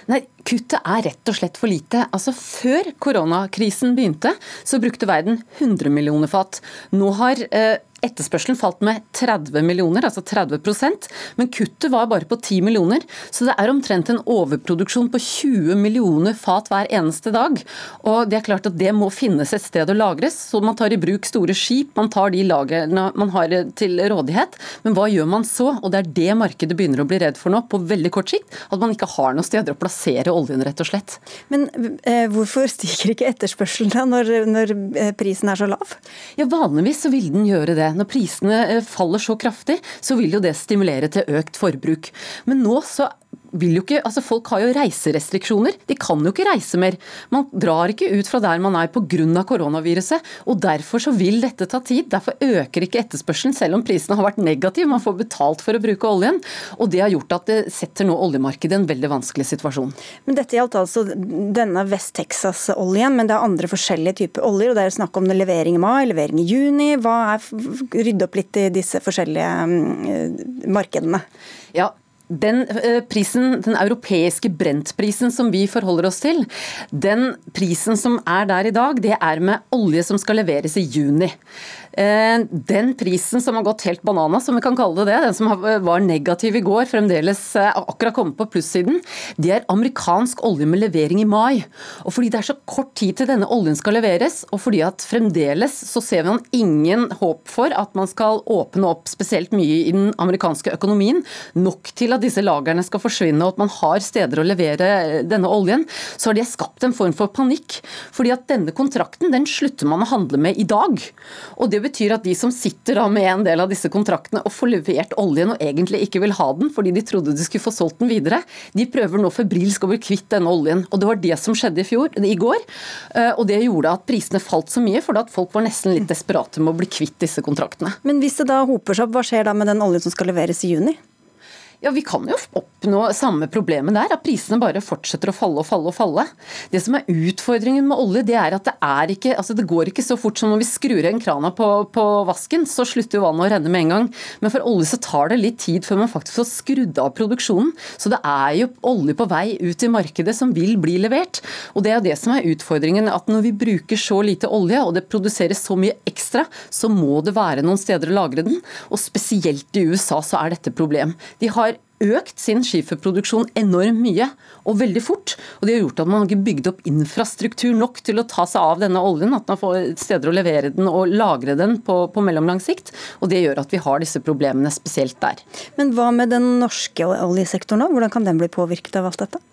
L: Nei, Kuttet er rett og slett for lite. Altså Før koronakrisen begynte, så brukte verden 100 millioner fat. Nå har eh, Etterspørselen falt med 30 millioner, altså 30% men kuttet var bare på 10 millioner. Så det er omtrent en overproduksjon på 20 millioner fat hver eneste dag. Og det er klart at det må finnes et sted å lagres, så man tar i bruk store skip, man tar de lagrene man har til rådighet. Men hva gjør man så? Og det er det markedet begynner å bli redd for nå, på veldig kort sikt. At man ikke har noen steder å plassere oljen, rett og slett.
B: Men eh, hvorfor stiger ikke etterspørselen da, når, når eh, prisen er så lav?
L: Ja, Vanligvis så vil den gjøre det. Når prisene eh, faller så kraftig, så vil jo det stimulere til økt forbruk. Men nå så vil jo ikke, altså Folk har jo reiserestriksjoner. De kan jo ikke reise mer. Man drar ikke ut fra der man er pga. koronaviruset. og Derfor så vil dette ta tid. Derfor øker ikke etterspørselen, selv om prisene har vært negative. Man får betalt for å bruke oljen. og Det har gjort at det setter nå oljemarkedet i en veldig vanskelig situasjon.
B: Men Dette gjaldt altså denne West Texas-oljen, men det er andre forskjellige typer oljer. og Det er snakk om levering i mai, levering i juni. Hva er, Rydde opp litt i disse forskjellige mm, markedene.
L: Ja, den eh, prisen, den europeiske brentprisen som vi forholder oss til, den prisen som er der i dag, det er med olje som skal leveres i juni. Eh, den prisen som har gått helt banana, som vi kan kalle det det, den som var negativ i går, fremdeles eh, akkurat kommet på plussiden, det er amerikansk olje med levering i mai. Og fordi det er så kort tid til denne oljen skal leveres, og fordi at fremdeles så ser vi ingen håp for at man skal åpne opp spesielt mye i den amerikanske økonomien, nok til at disse lagrene skal forsvinne og at man har steder å levere denne oljen, så har de skapt en form for panikk. Fordi at denne kontrakten den slutter man å handle med i dag. Og det betyr at de som sitter da med en del av disse kontraktene og får levert oljen og egentlig ikke vil ha den fordi de trodde de skulle få solgt den videre, de prøver nå febrilsk å bli kvitt denne oljen. Og det var det som skjedde i, fjor, i går. Eh, og det gjorde at prisene falt så mye, fordi at folk var nesten litt desperate med å bli kvitt disse kontraktene.
B: Men hvis det da hoper seg opp, hva skjer da med den oljen som skal leveres i juni?
L: Ja, Vi kan jo oppnå samme problemet der, at prisene bare fortsetter å falle og falle og falle. Det som er utfordringen med olje, det er at det er ikke, altså det går ikke så fort som når vi skrur igjen krana på, på, vasken, så slutter jo vannet å renne med en gang. Men for olje så tar det litt tid før man faktisk får skrudd av produksjonen. Så det er jo olje på vei ut i markedet som vil bli levert. Og det er det som er utfordringen, at når vi bruker så lite olje, og det produseres så mye ekstra, så må det være noen steder å lagre den. Og spesielt i USA så er dette problem. De har økt sin skiferproduksjon enormt mye og veldig fort. Og det har gjort at man ikke bygd opp infrastruktur nok til å ta seg av denne oljen. At man får steder å levere den og lagre den på, på mellomlang sikt. Og det gjør at vi har disse problemene spesielt der.
B: Men hva med den norske oljesektoren nå? Hvordan kan den bli påvirket av alt dette?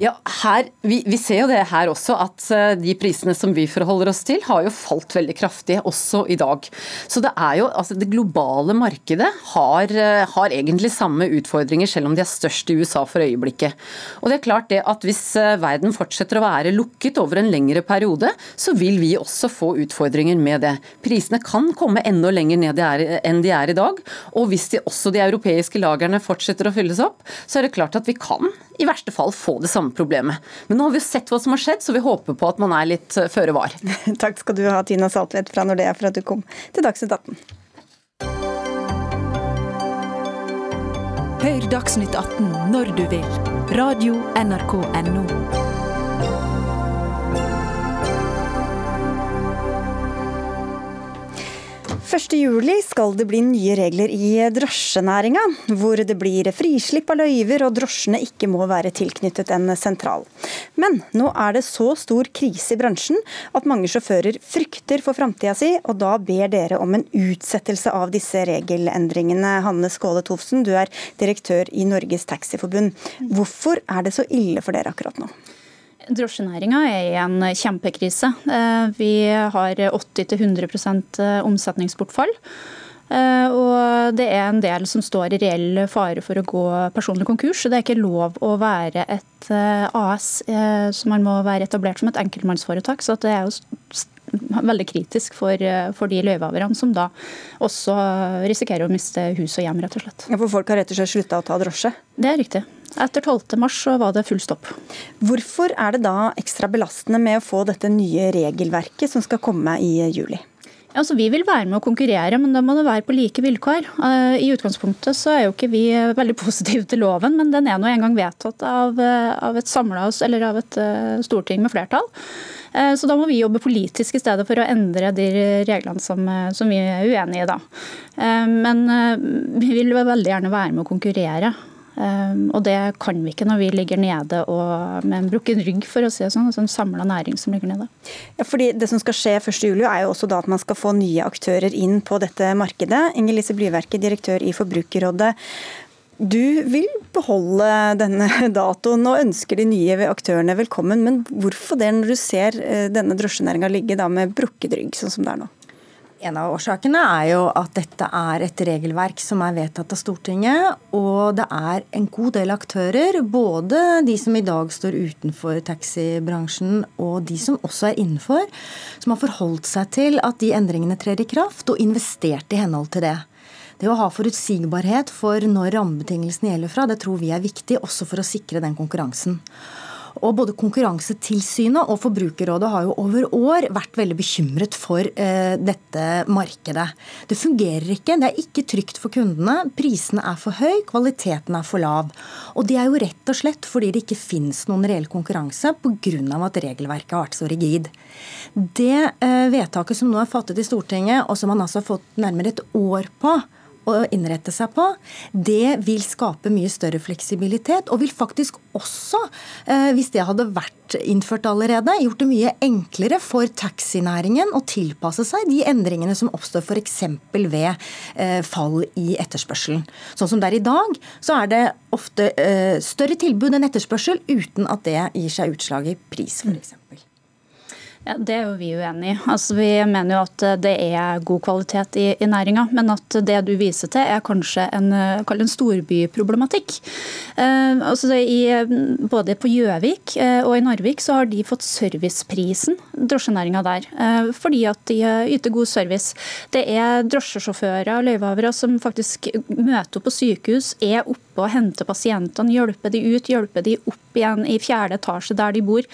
L: Ja, her, vi, vi, ser jo det her også, at eh, de prisene som vi forholder oss til, har jo falt veldig kraftig også i dag. Så det er jo, altså det globale markedet har, eh, har egentlig samme utfordringer, selv om de er størst i USA for øyeblikket. Og det er klart det at hvis eh, verden fortsetter å være lukket over en lengre periode, så vil vi også få utfordringer med det. Prisene kan komme enda lenger ned enn de er i dag. Og hvis de, også de europeiske lagrene fortsetter å fylles opp, så er det klart at vi kan i verste fall få det samme problemet. Men nå har vi sett hva som har skjedd, så vi håper på at man er litt eh, føre var.
B: Takk skal du ha, Tina Saltvedt fra Nordea, for at du kom til Dagsnytt 18.
F: Hør Dagsnytt 18 når du vil. Radio NRK Radio.nrk.no.
B: 1.7 skal det bli nye regler i drosjenæringa, hvor det blir frislipp av løyver og drosjene ikke må være tilknyttet en sentral. Men nå er det så stor krise i bransjen at mange sjåfører frykter for framtida si, og da ber dere om en utsettelse av disse regelendringene. Hanne Skåle Tofsen, du er direktør i Norges Taxiforbund. Hvorfor er det så ille for dere akkurat nå?
M: Drosjenæringa er i en kjempekrise. Eh, vi har 80-100 eh, omsetningsbortfall. Eh, og det er en del som står i reell fare for å gå personlig konkurs. Det er ikke lov å være et AS, så man må være etablert som et enkeltmannsforetak. Så det er jo veldig kritisk for, for de løyvehaverne som da også risikerer å miste hus og hjem, rett og slett.
B: Ja, For folk har rett og slett slutta å ta drosje?
M: Det er riktig. Etter 12.3 så var det full stopp.
B: Hvorfor er det da ekstra belastende med å få dette nye regelverket som skal komme i juli?
M: Altså, vi vil være med å konkurrere, men da må det være på like vilkår. Eh, I utgangspunktet så er jo ikke vi veldig positive til loven, men den er nå engang vedtatt av, eh, av et samlet, eller av et eh, storting med flertall. Så da må vi jobbe politisk i stedet for å endre de reglene som, som vi er uenige i. da. Men vi vil veldig gjerne være med å konkurrere. Um, og det kan vi ikke når vi ligger nede med en brukken rygg, for å si det sånn. Altså en samla næring som ligger nede.
B: Ja, fordi Det som skal skje 1.7, er jo også da at man skal få nye aktører inn på dette markedet. Inger Lise Blyverket, direktør i Forbrukerrådet. Du vil beholde denne datoen og ønsker de nye aktørene velkommen. Men hvorfor det, når du ser eh, denne drosjenæringa ligge da med brukket rygg, sånn som det er nå?
N: En av årsakene er jo at dette er et regelverk som er vedtatt av Stortinget. Og det er en god del aktører, både de som i dag står utenfor taxibransjen og de som også er innenfor, som har forholdt seg til at de endringene trer i kraft, og investert i henhold til det. Det å ha forutsigbarhet for når rammebetingelsene gjelder fra, det tror vi er viktig, også for å sikre den konkurransen. Og Både Konkurransetilsynet og Forbrukerrådet har jo over år vært veldig bekymret for eh, dette markedet. Det fungerer ikke, det er ikke trygt for kundene. Prisene er for høy, kvaliteten er for lav. Og Det er jo rett og slett fordi det ikke finnes noen reell konkurranse pga. at regelverket har vært så rigid. Det eh, vedtaket som nå er fattet i Stortinget, og som man altså har fått nærmere et år på, å innrette seg på, det vil skape mye større fleksibilitet. Og vil faktisk også, eh, hvis det hadde vært innført allerede, gjort det mye enklere for taxinæringen å tilpasse seg de endringene som oppstår f.eks. ved eh, fall i etterspørselen. Sånn som det er i dag, så er det ofte eh, større tilbud enn etterspørsel uten at det gir seg utslag i pris, f.eks.
M: Ja, Det er jo vi uenig i. Altså, vi mener jo at det er god kvalitet i, i næringa, men at det du viser til er kanskje en, en storbyproblematikk. Eh, altså, i, både på Gjøvik eh, og i Narvik så har de fått serviceprisen, drosjenæringa der, eh, fordi at de yter god service. Det er drosjesjåfører og løyvehavere som faktisk møter opp på sykehus, er oppe og henter pasientene, hjelper de ut, hjelper de opp igjen i fjerde etasje der de bor.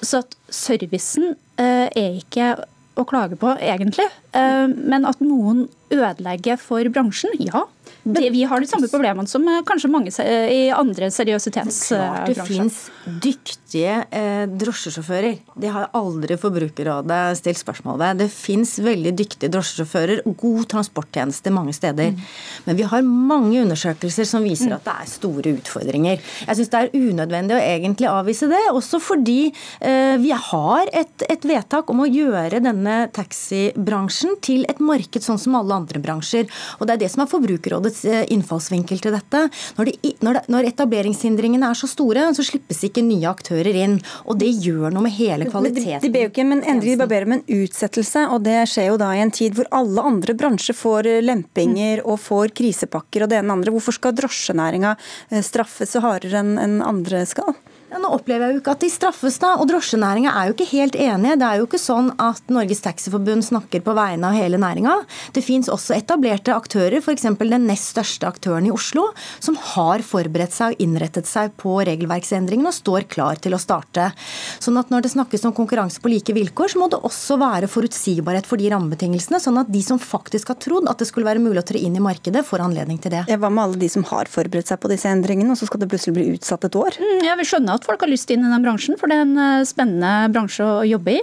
M: Så at servicen eh, er ikke å klage på, egentlig. Eh, men at noen ødelegger for bransjen, ja. Det, vi har de samme problemene som eh, kanskje mange i andre seriøsitetsbransjer.
N: Det finnes dyktige eh, drosjesjåfører. Det har aldri Forbrukerrådet stilt spørsmål ved. Det finnes veldig dyktige drosjesjåfører og god transporttjeneste mange steder. Mm. Men vi har mange undersøkelser som viser mm. at det er store utfordringer. Jeg syns det er unødvendig å egentlig avvise det, også fordi eh, vi har et, et vedtak om å gjøre denne taxibransjen til et marked sånn som alle andre bransjer. Og det er det som er Forbrukerrådet Eh, innfallsvinkel til dette. Når, det, når, det, når, etableringshindringene er så store, så slippes ikke nye aktører inn. Og det gjør noe med hele kvaliteten.
B: De, de ber jo ikke men endelig, de ber om en utsettelse, og det skjer jo da i en tid hvor alle andre bransjer får eh, lempinger og får krisepakker og det ene og andre. Hvorfor skal drosjenæringa eh, straffes så hardere enn andre skal?
N: Ja, nå opplever jeg jo ikke at de straffes, da. Og drosjenæringa er jo ikke helt enige. Det er jo ikke sånn at Norges Taxiforbund snakker på vegne av hele næringa. Det fins også etablerte aktører, f.eks. den nest største aktøren i Oslo, som har forberedt seg og innrettet seg på regelverksendringene og står klar til å starte. Sånn at når det snakkes om konkurranse på like vilkår, så må det også være forutsigbarhet for de rammebetingelsene, sånn at de som faktisk har trodd at det skulle være mulig å tre inn i markedet, får anledning til det.
B: Hva med alle de som har forberedt seg på disse endringene, og så skal det plutselig bli utsatt et år?
M: Mm, jeg vil skjønne at at folk har lyst inn i den bransjen, for det er en eh, spennende bransje å jobbe i.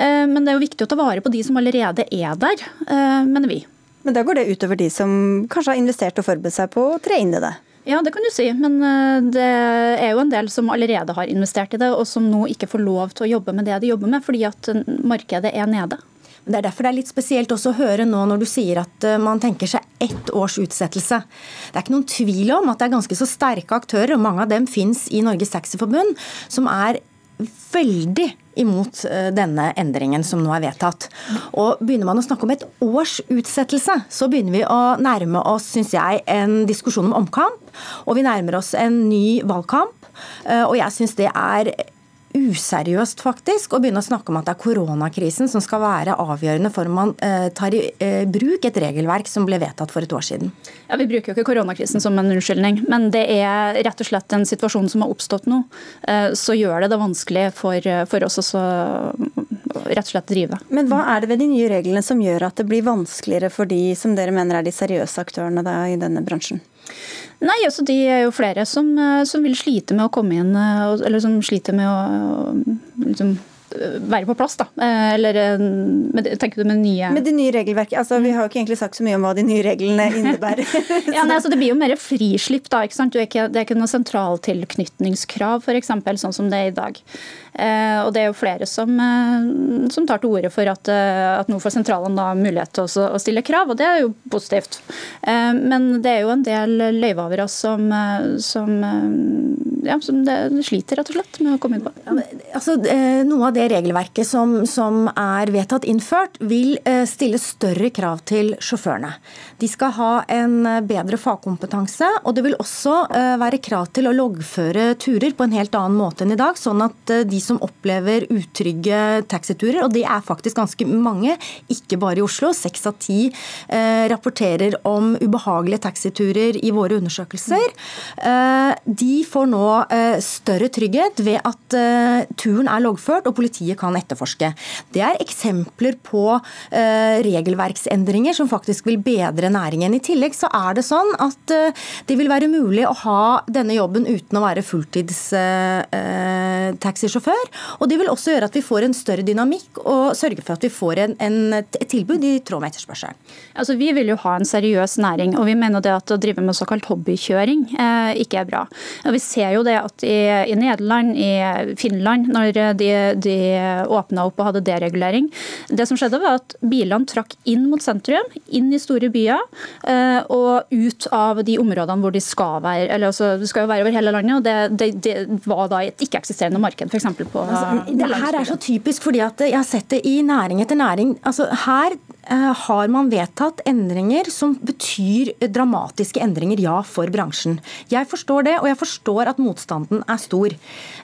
M: Eh, men det er jo viktig å ta vare på de som allerede er der, eh, mener vi.
B: Men da går det utover de som kanskje har investert og forberedt seg på å tre inn i det?
M: Ja, det kan du si, men det er jo en del som allerede har investert i det, og som nå ikke får lov til å jobbe med det de jobber med, fordi at markedet er nede.
N: Det er derfor det er litt spesielt også å høre nå når du sier at eh, man tenker seg ett års utsettelse. Det er ikke noen tvil om at det er ganske så sterke aktører, og mange av dem fins i Norges Taxiforbund, som er veldig imot eh, denne endringen som nå er vedtatt. Og Begynner man å snakke om et års utsettelse, så begynner vi å nærme oss synes jeg, en diskusjon om omkamp. Og vi nærmer oss en ny valgkamp. Eh, og jeg syns det er useriøst faktisk å begynne å snakke om at det er koronakrisen som skal være avgjørende for om man eh, tar i eh, bruk et regelverk som ble vedtatt for et år siden.
M: Ja, Vi bruker jo ikke koronakrisen som en unnskyldning, men det er rett og slett en situasjon som har oppstått nå. Eh, så gjør det det vanskelig for, for oss å rett og slett drive.
B: Men hva er det ved de nye reglene som gjør at det blir vanskeligere for de som dere mener er de seriøse aktørene da, i denne bransjen?
M: Nei, altså De er jo flere som, eh, som, vil slite med å komme inn, eh, eller som sliter med å liksom, være på plass, da. Eh, eller med, tenker du med nye
B: Med det nye regelverket. Altså, vi har jo ikke egentlig sagt så mye om hva de nye reglene innebærer.
M: ja, nei, altså, det blir jo mer frislipp, da. ikke sant? Det er ikke, det er ikke noe sentraltilknytningskrav, f.eks., sånn som det er i dag. Eh, og det er jo flere som, eh, som tar til orde for at, eh, at nå får sentralene da mulighet til å, å stille krav, og det er jo positivt. Eh, men det er jo en del løyvehavere som, som, ja, som det sliter rett og slett med å komme inn på.
N: Ja, altså, eh, Noe av det regelverket som, som, er vedtatt innført, vil eh, stille større krav til sjåførene. De skal ha en eh, bedre fagkompetanse, og det vil også være krav til å loggføre turer på en helt annen måte enn i dag, sånn at de som opplever utrygge taxiturer, og det er faktisk ganske mange, ikke bare i Oslo, seks av ti rapporterer om ubehagelige taxiturer i våre undersøkelser, de får nå større trygghet ved at turen er loggført og politiet kan etterforske. Det er eksempler på eh, regelverksendringer som faktisk vil bedre næringen. I tillegg så er det sånn at eh, det vil være mulig å ha denne jobben uten å være fulltidstaxisjåfør. Eh, og det vil også gjøre at vi får en større dynamikk og sørge for at vi får en, en, et tilbud i tråd med etterspørselen.
M: Altså, vi vil jo ha en seriøs næring, og vi mener det at å drive med såkalt hobbykjøring eh, ikke er bra. Og vi ser jo det at i, i Nederland, i Finland, når de, de åpna opp og hadde deregulering. Det som skjedde var at Bilene trakk inn mot sentrum, inn i store byer eh, og ut av de områdene hvor de skal være. eller altså, Det skal jo være over hele landet, og det, det, det var da et ikke-eksisterende marked, For på
N: altså, Det her er så typisk, fordi at jeg har sett det i næring etter næring. Altså, her Eh, har man vedtatt endringer som betyr dramatiske endringer, ja, for bransjen. Jeg forstår det, og jeg forstår at motstanden er stor.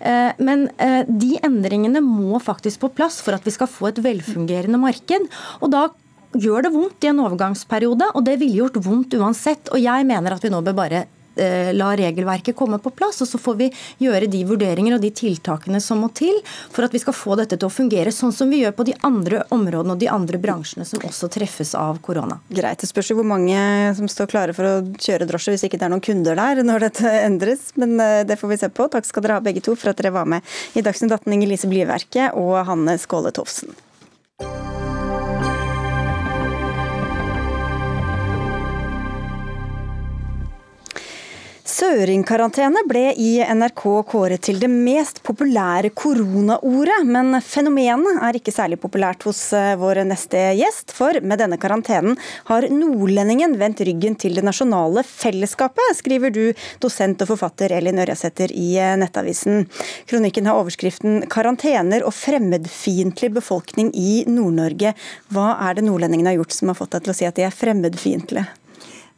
N: Eh, men eh, de endringene må faktisk på plass for at vi skal få et velfungerende marked. og da gjør det vondt i en overgangsperiode, og det ville gjort vondt uansett. Og jeg mener at vi nå bør bare Eh, la regelverket komme på plass, og så får vi gjøre de vurderinger og de tiltakene som må til for at vi skal få dette til å fungere sånn som vi gjør på de andre områdene og de andre bransjene som også treffes av korona.
B: Greit. Det spørs jo hvor mange som står klare for å kjøre drosje hvis ikke det er noen kunder der når dette endres, men eh, det får vi se på. Takk skal dere ha begge to for at dere var med i Dagsnytt 18, Inger Lise Blyverket og Hanne Skåle Tofsen. Søringkarantene ble i NRK kåret til det mest populære koronaordet, men fenomenet er ikke særlig populært hos eh, vår neste gjest, for med denne karantenen har nordlendingen vendt ryggen til det nasjonale fellesskapet, skriver du, dosent og forfatter Elin Ørjasæter i eh, Nettavisen. Kronikken har overskriften 'Karantener og fremmedfiendtlig befolkning i Nord-Norge'. Hva er det nordlendingene har gjort som har fått deg til å si at de er fremmedfiendtlige?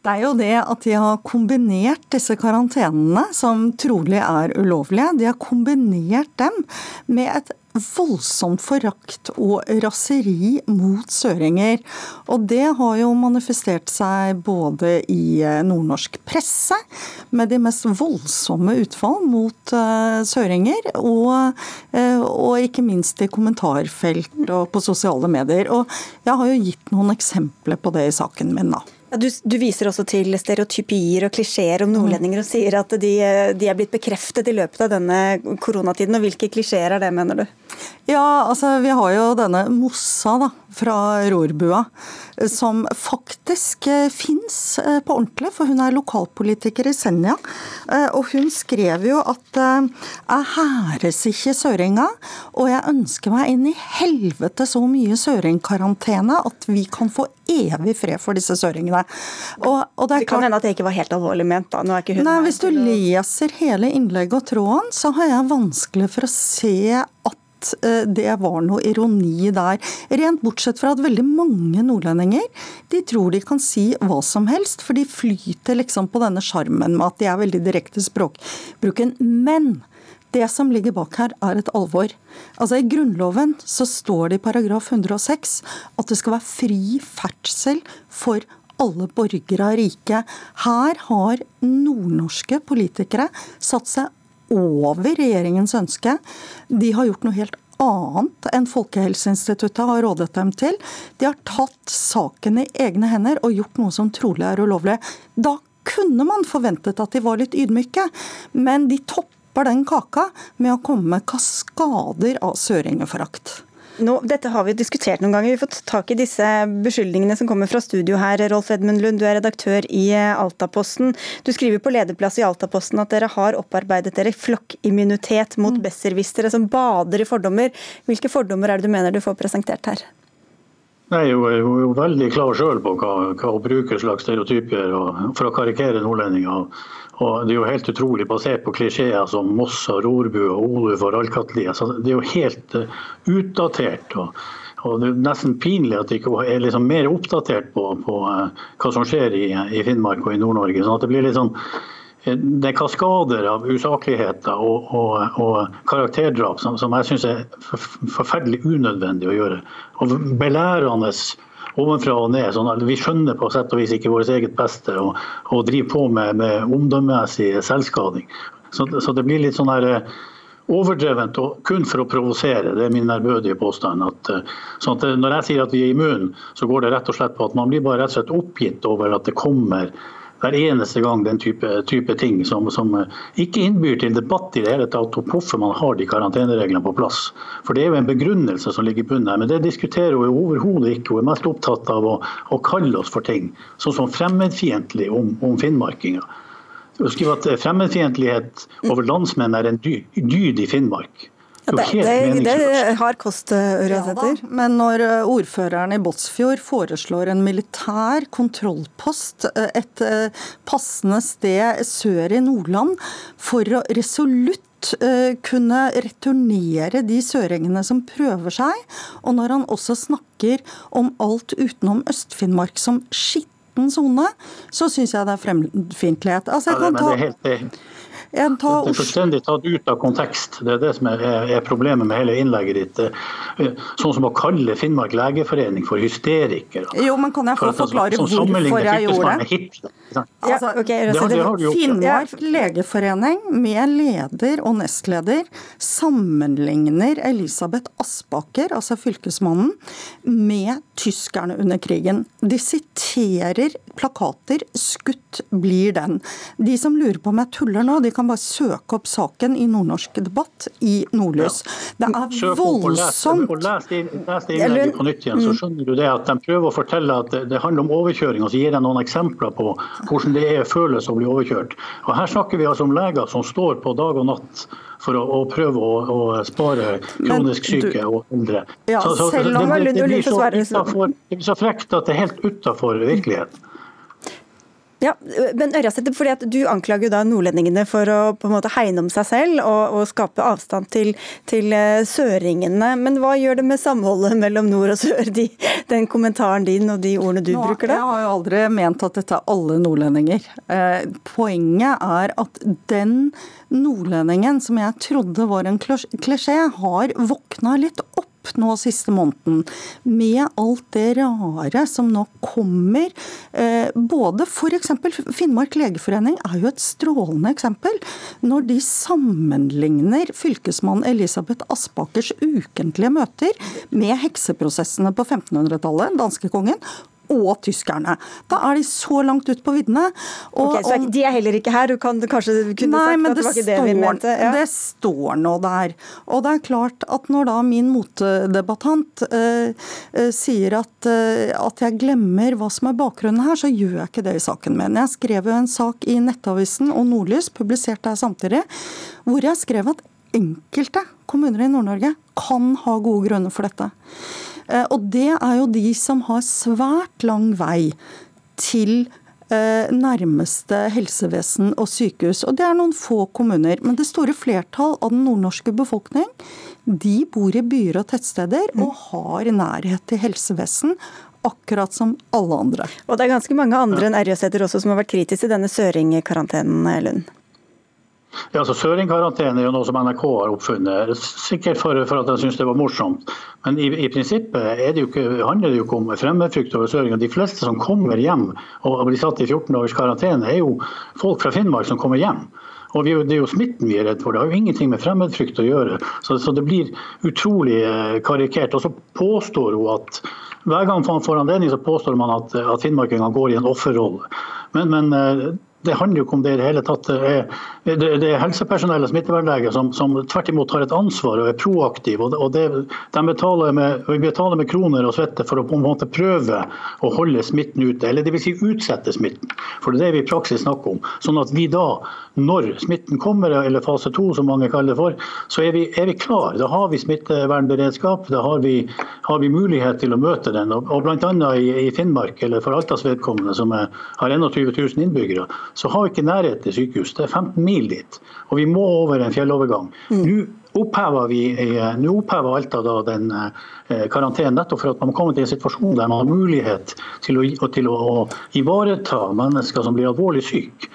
O: Det er jo det at de har kombinert disse karantenene, som trolig er ulovlige, de har kombinert dem med et voldsomt forakt og raseri mot søringer. Og det har jo manifestert seg både i eh, nordnorsk presse, med de mest voldsomme utfall mot uh, søringer, og, uh, og, ikke minst i kommentarfelt og på sosiale medier. Og jeg har jo gitt noen eksempler på det i saken min, da.
B: Ja, du, du, viser også til stereotypier og klisjeer om nordlendinger og sier at de, de, er blitt bekreftet i løpet av denne koronatiden. og Hvilke klisjeer er det, mener du?
O: Ja, altså Vi har jo denne Mossa da, fra Rorbua, som faktisk eh, fins eh, på ordentlig. For hun er lokalpolitiker i Senja. Eh, og hun skrev jo at jeg hæres ikke søringa, og jeg ønsker meg inn i helvete så mye søringkarantene at vi kan få evig fred for disse søringene.
B: Og, og det, det, kan hende at det ikke var helt alvorlig ment, da. Nå er ikke hun
O: Nei, Hvis du leser hele innlegget og tråden, så har jeg vanskelig for å se at eh, det var noe ironi der. Rent bortsett fra at veldig mange nordlendinger de tror de kan si hva som helst, for de flyter liksom på denne sjarmen med at de er veldig direkte språkbruken. Men det som ligger bak her, er et alvor. Altså I Grunnloven så står det i paragraf 106 at det skal være fri ferdsel for alle borgere av riket. Her har nordnorske politikere satt seg over regjeringens ønske. De har gjort noe helt annet enn Folkehelseinstituttet har rådet dem til. De har tatt saken i egne hender og gjort noe som trolig er ulovlig. Da kunne man forventet at de var litt ydmyke, men de topper den kaka med å komme med kaskader av søringeforakt.
B: Nå, dette har vi diskutert noen ganger. Vi har fått tak i disse beskyldningene som kommer fra studio her. Rolf Edmund Lund, du er redaktør i Altaposten. Du skriver på lederplass i Altaposten at dere har opparbeidet dere flokkimmunitet mot mm. besserwissere som bader i fordommer. Hvilke fordommer er det du mener du får presentert her?
P: Er jo, er jo veldig klar sjøl på hva, hva å bruke slags stereotyper og, for å karikere nordlendinger. Og Det er jo helt utrolig basert på klisjeer som Moss og Rorbu og Oluf og Rallkatlia. Det er jo helt uh, utdatert. Og, og, Det er nesten pinlig at de ikke er liksom mer oppdatert på, på uh, hva som skjer i, i, Finnmark og i Nord-Norge. sånn at Det blir litt sånn eh, det er kaskader av usakligheter og, og, og karakterdrap som, som jeg syns er forferdelig unødvendig å gjøre. Og belærende ovenfra og ned. sånn at Vi skjønner på sett og vis ikke vårt eget beste og, og driver på med, med omdømmemessig selvskading. Så, så, det blir litt sånn her eh, overdrevent og kun for å provosere. Det er min ærbødige påstand. At, eh, sånn at eh, når jeg sier at vi er immune, så går det rett og slett på at man blir bare rett og slett oppgitt over at det kommer hver eneste gang den type, type ting som, som, ikke innbyr til debatt i det hele tatt om hvorfor man har de karantenereglene på plass. For Det er jo en begrunnelse som ligger i bunnen her, men det diskuterer hun overhodet ikke. Hun er mest opptatt av å, å, kalle oss for ting, sånn som fremmedfiendtlig om, om finnmarkinger. Hun skriver at fremmedfiendtlighet over landsmenn er en dyd i Finnmark.
B: Ja, det, det, det, har kost, Ørjasæter.
O: Ja, men når eh, ordføreren i Båtsfjord foreslår en militær kontrollpost eh, et eh, passende sted sør i Nordland for å resolutt kunne returnere de søringene som prøver seg, og når han også snakker om alt utenom Øst-Finnmark som skitten sone, så syns jeg det er fremmedfiendtlighet. Altså, jeg kan ta...
P: Det er fullstendig tatt ut av kontekst. Det er det som er, er, problemet med hele innlegget ditt. Eh, sånn som å kalle Finnmark legeforening for hysterikere.
O: Jo, men kan jeg få forklare sånn hvorfor jeg gjorde det? Altså, okay, det, det det Finnmark legeforening med leder og nestleder sammenligner Elisabeth Aspaker, altså fylkesmannen, med tyskerne under krigen. De siterer plakater 'skutt blir den'. De som lurer på om jeg tuller nå, de kan bare søke opp saken i Nordnorsk debatt i Nordlys. Det er voldsomt.
P: Og Les det innlegget på nytt igjen, så mm. skjønner du det at de prøver å fortelle at det handler om overkjøring, og så gir de noen eksempler på hvordan det er føles å bli overkjørt. Og Her snakker vi altså om leger som står på dag og natt for å, å prøve å, å, spare kronisk syke og eldre.
B: Ja, så, så, selv om det, det, det, blir så,
P: det blir så frekt at det er helt utafor virkeligheten.
B: Ja, men Ørjasæter, fordi at Du anklager da nordlendingene for å på en måte hegne om seg selv og, og skape avstand til, til, eh, søringene. Men hva gjør det med samholdet mellom nord og sør, de, den kommentaren din og de ordene du Nå, bruker da?
O: Jeg har jo aldri ment at dette er alle nordlendinger. Eh, poenget er at den nordlendingen som jeg trodde var en klisjé, har våkna litt opp nå siste måneden, med alt det rare som nå kommer. Eh, både f.eks. Finnmark legeforening er jo et strålende eksempel. Når de sammenligner fylkesmann Elisabeth Aspakers ukentlige møter med hekseprosessene på 1500-tallet, danskekongen, og tyskerne. Da er de så langt ut på viddene.
B: Okay, så de er heller ikke her? Du kan kanskje kunne nei, sagt at det var ikke det vi mente?
O: Ja. Det står nå der. Og det er klart at når da min motdebattant uh, uh, sier at, uh, at, jeg glemmer hva som er bakgrunnen her, så gjør jeg ikke det i saken min. Jeg skrev jo en sak i Nettavisen og Nordlys, publisert der samtidig, hvor jeg skrev at enkelte kommuner i Nord-Norge kan ha gode grunner for dette. Eh, og det er jo de som har svært lang vei til eh, nærmeste helsevesen og sykehus. Og det er noen få kommuner. Men det store flertall av den nordnorske befolkning de bor i byer og tettsteder og har nærhet til helsevesen akkurat som alle andre.
B: Og det er ganske mange andre enn RJ-steder også som har vært kritiske til denne søringkarantenen, Lund?
P: Ja, altså Søringkarantene er jo noe som NRK har oppfunnet, sikkert for, for at de syns det var morsomt. Men i, i prinsippet det ikke, handler det jo ikke om fremmedfrykt over søring. De fleste som kommer hjem og blir satt i 14 dagers karantene, er jo folk fra Finnmark som kommer hjem. Og vi, Det er jo smitten vi er redd for, det har jo ingenting med fremmedfrykt å gjøre. Så, så det blir utrolig eh, karikert. Og så påstår hun at hver gang man får anledning, så påstår man at, at finnmarkingene går i en offerrolle. Men, men eh, det handler jo ikke om det i det hele tatt. Det er, det er helsepersonell og smittevernleger som, som, tvert imot har et ansvar og er proaktive. og det, de betaler med, betaler med kroner og svette for å på en måte prøve å holde smitten ute, eller dvs. Si utsette smitten. For det er det vi i praksis snakker om. Sånn at vi da, når smitten kommer, eller fase to som mange kaller det for, så er vi, er vi klar. Da har vi smittevernberedskap, da har vi, har vi mulighet til å møte den. Og, og annet i, i Finnmark, eller for Altas vedkommende, som er, har 21 000 innbyggere, så har vi ikke nærhet til sykehus. Det er 15 mil dit. Og vi må over en fjellovergang. Mm. Nå opphever vi nå opphever Alta da den eh, karantenen nettopp for at man kommer til en situasjon der man har mulighet til å, til å ivareta mennesker som blir alvorlig syke.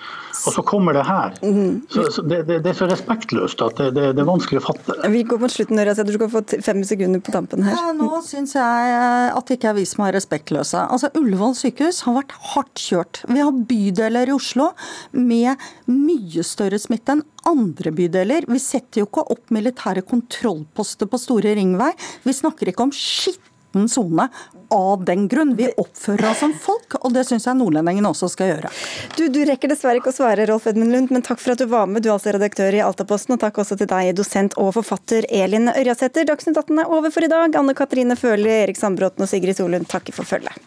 P: Og så kommer det her. Mm. Så, så det, det, det, er så respektløst at det, det, er vanskelig å fatte.
B: Vi går mot slutten, Ørjas. Du skal få fem sekunder på tampen her.
O: Ja, nå syns jeg at det ikke er vi som er respektløse. Altså, Ullevål sykehus har vært hardt kjørt. Vi har bydeler i Oslo med mye større smitte enn andre bydeler. Vi setter jo ikke opp militære kontrollposter på Store Ringvei. Vi snakker ikke om skitten sone av den grunn. Vi oppfører oss som folk, og det syns jeg nordlendingene også skal gjøre.
B: Du, du, rekker dessverre ikke å svare, Rolf Edmund Lund, men takk for at du var med. Du er altså redaktør i Altaposten, og takk også til deg, dosent og forfatter Elin Ørjasæter. Dagsnytt 18 er over for i dag. Anne Katrine Føhli, Erik Sandbråten og Sigrid Solund takker for følget.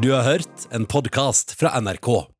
A: Du har hørt en podkast fra NRK.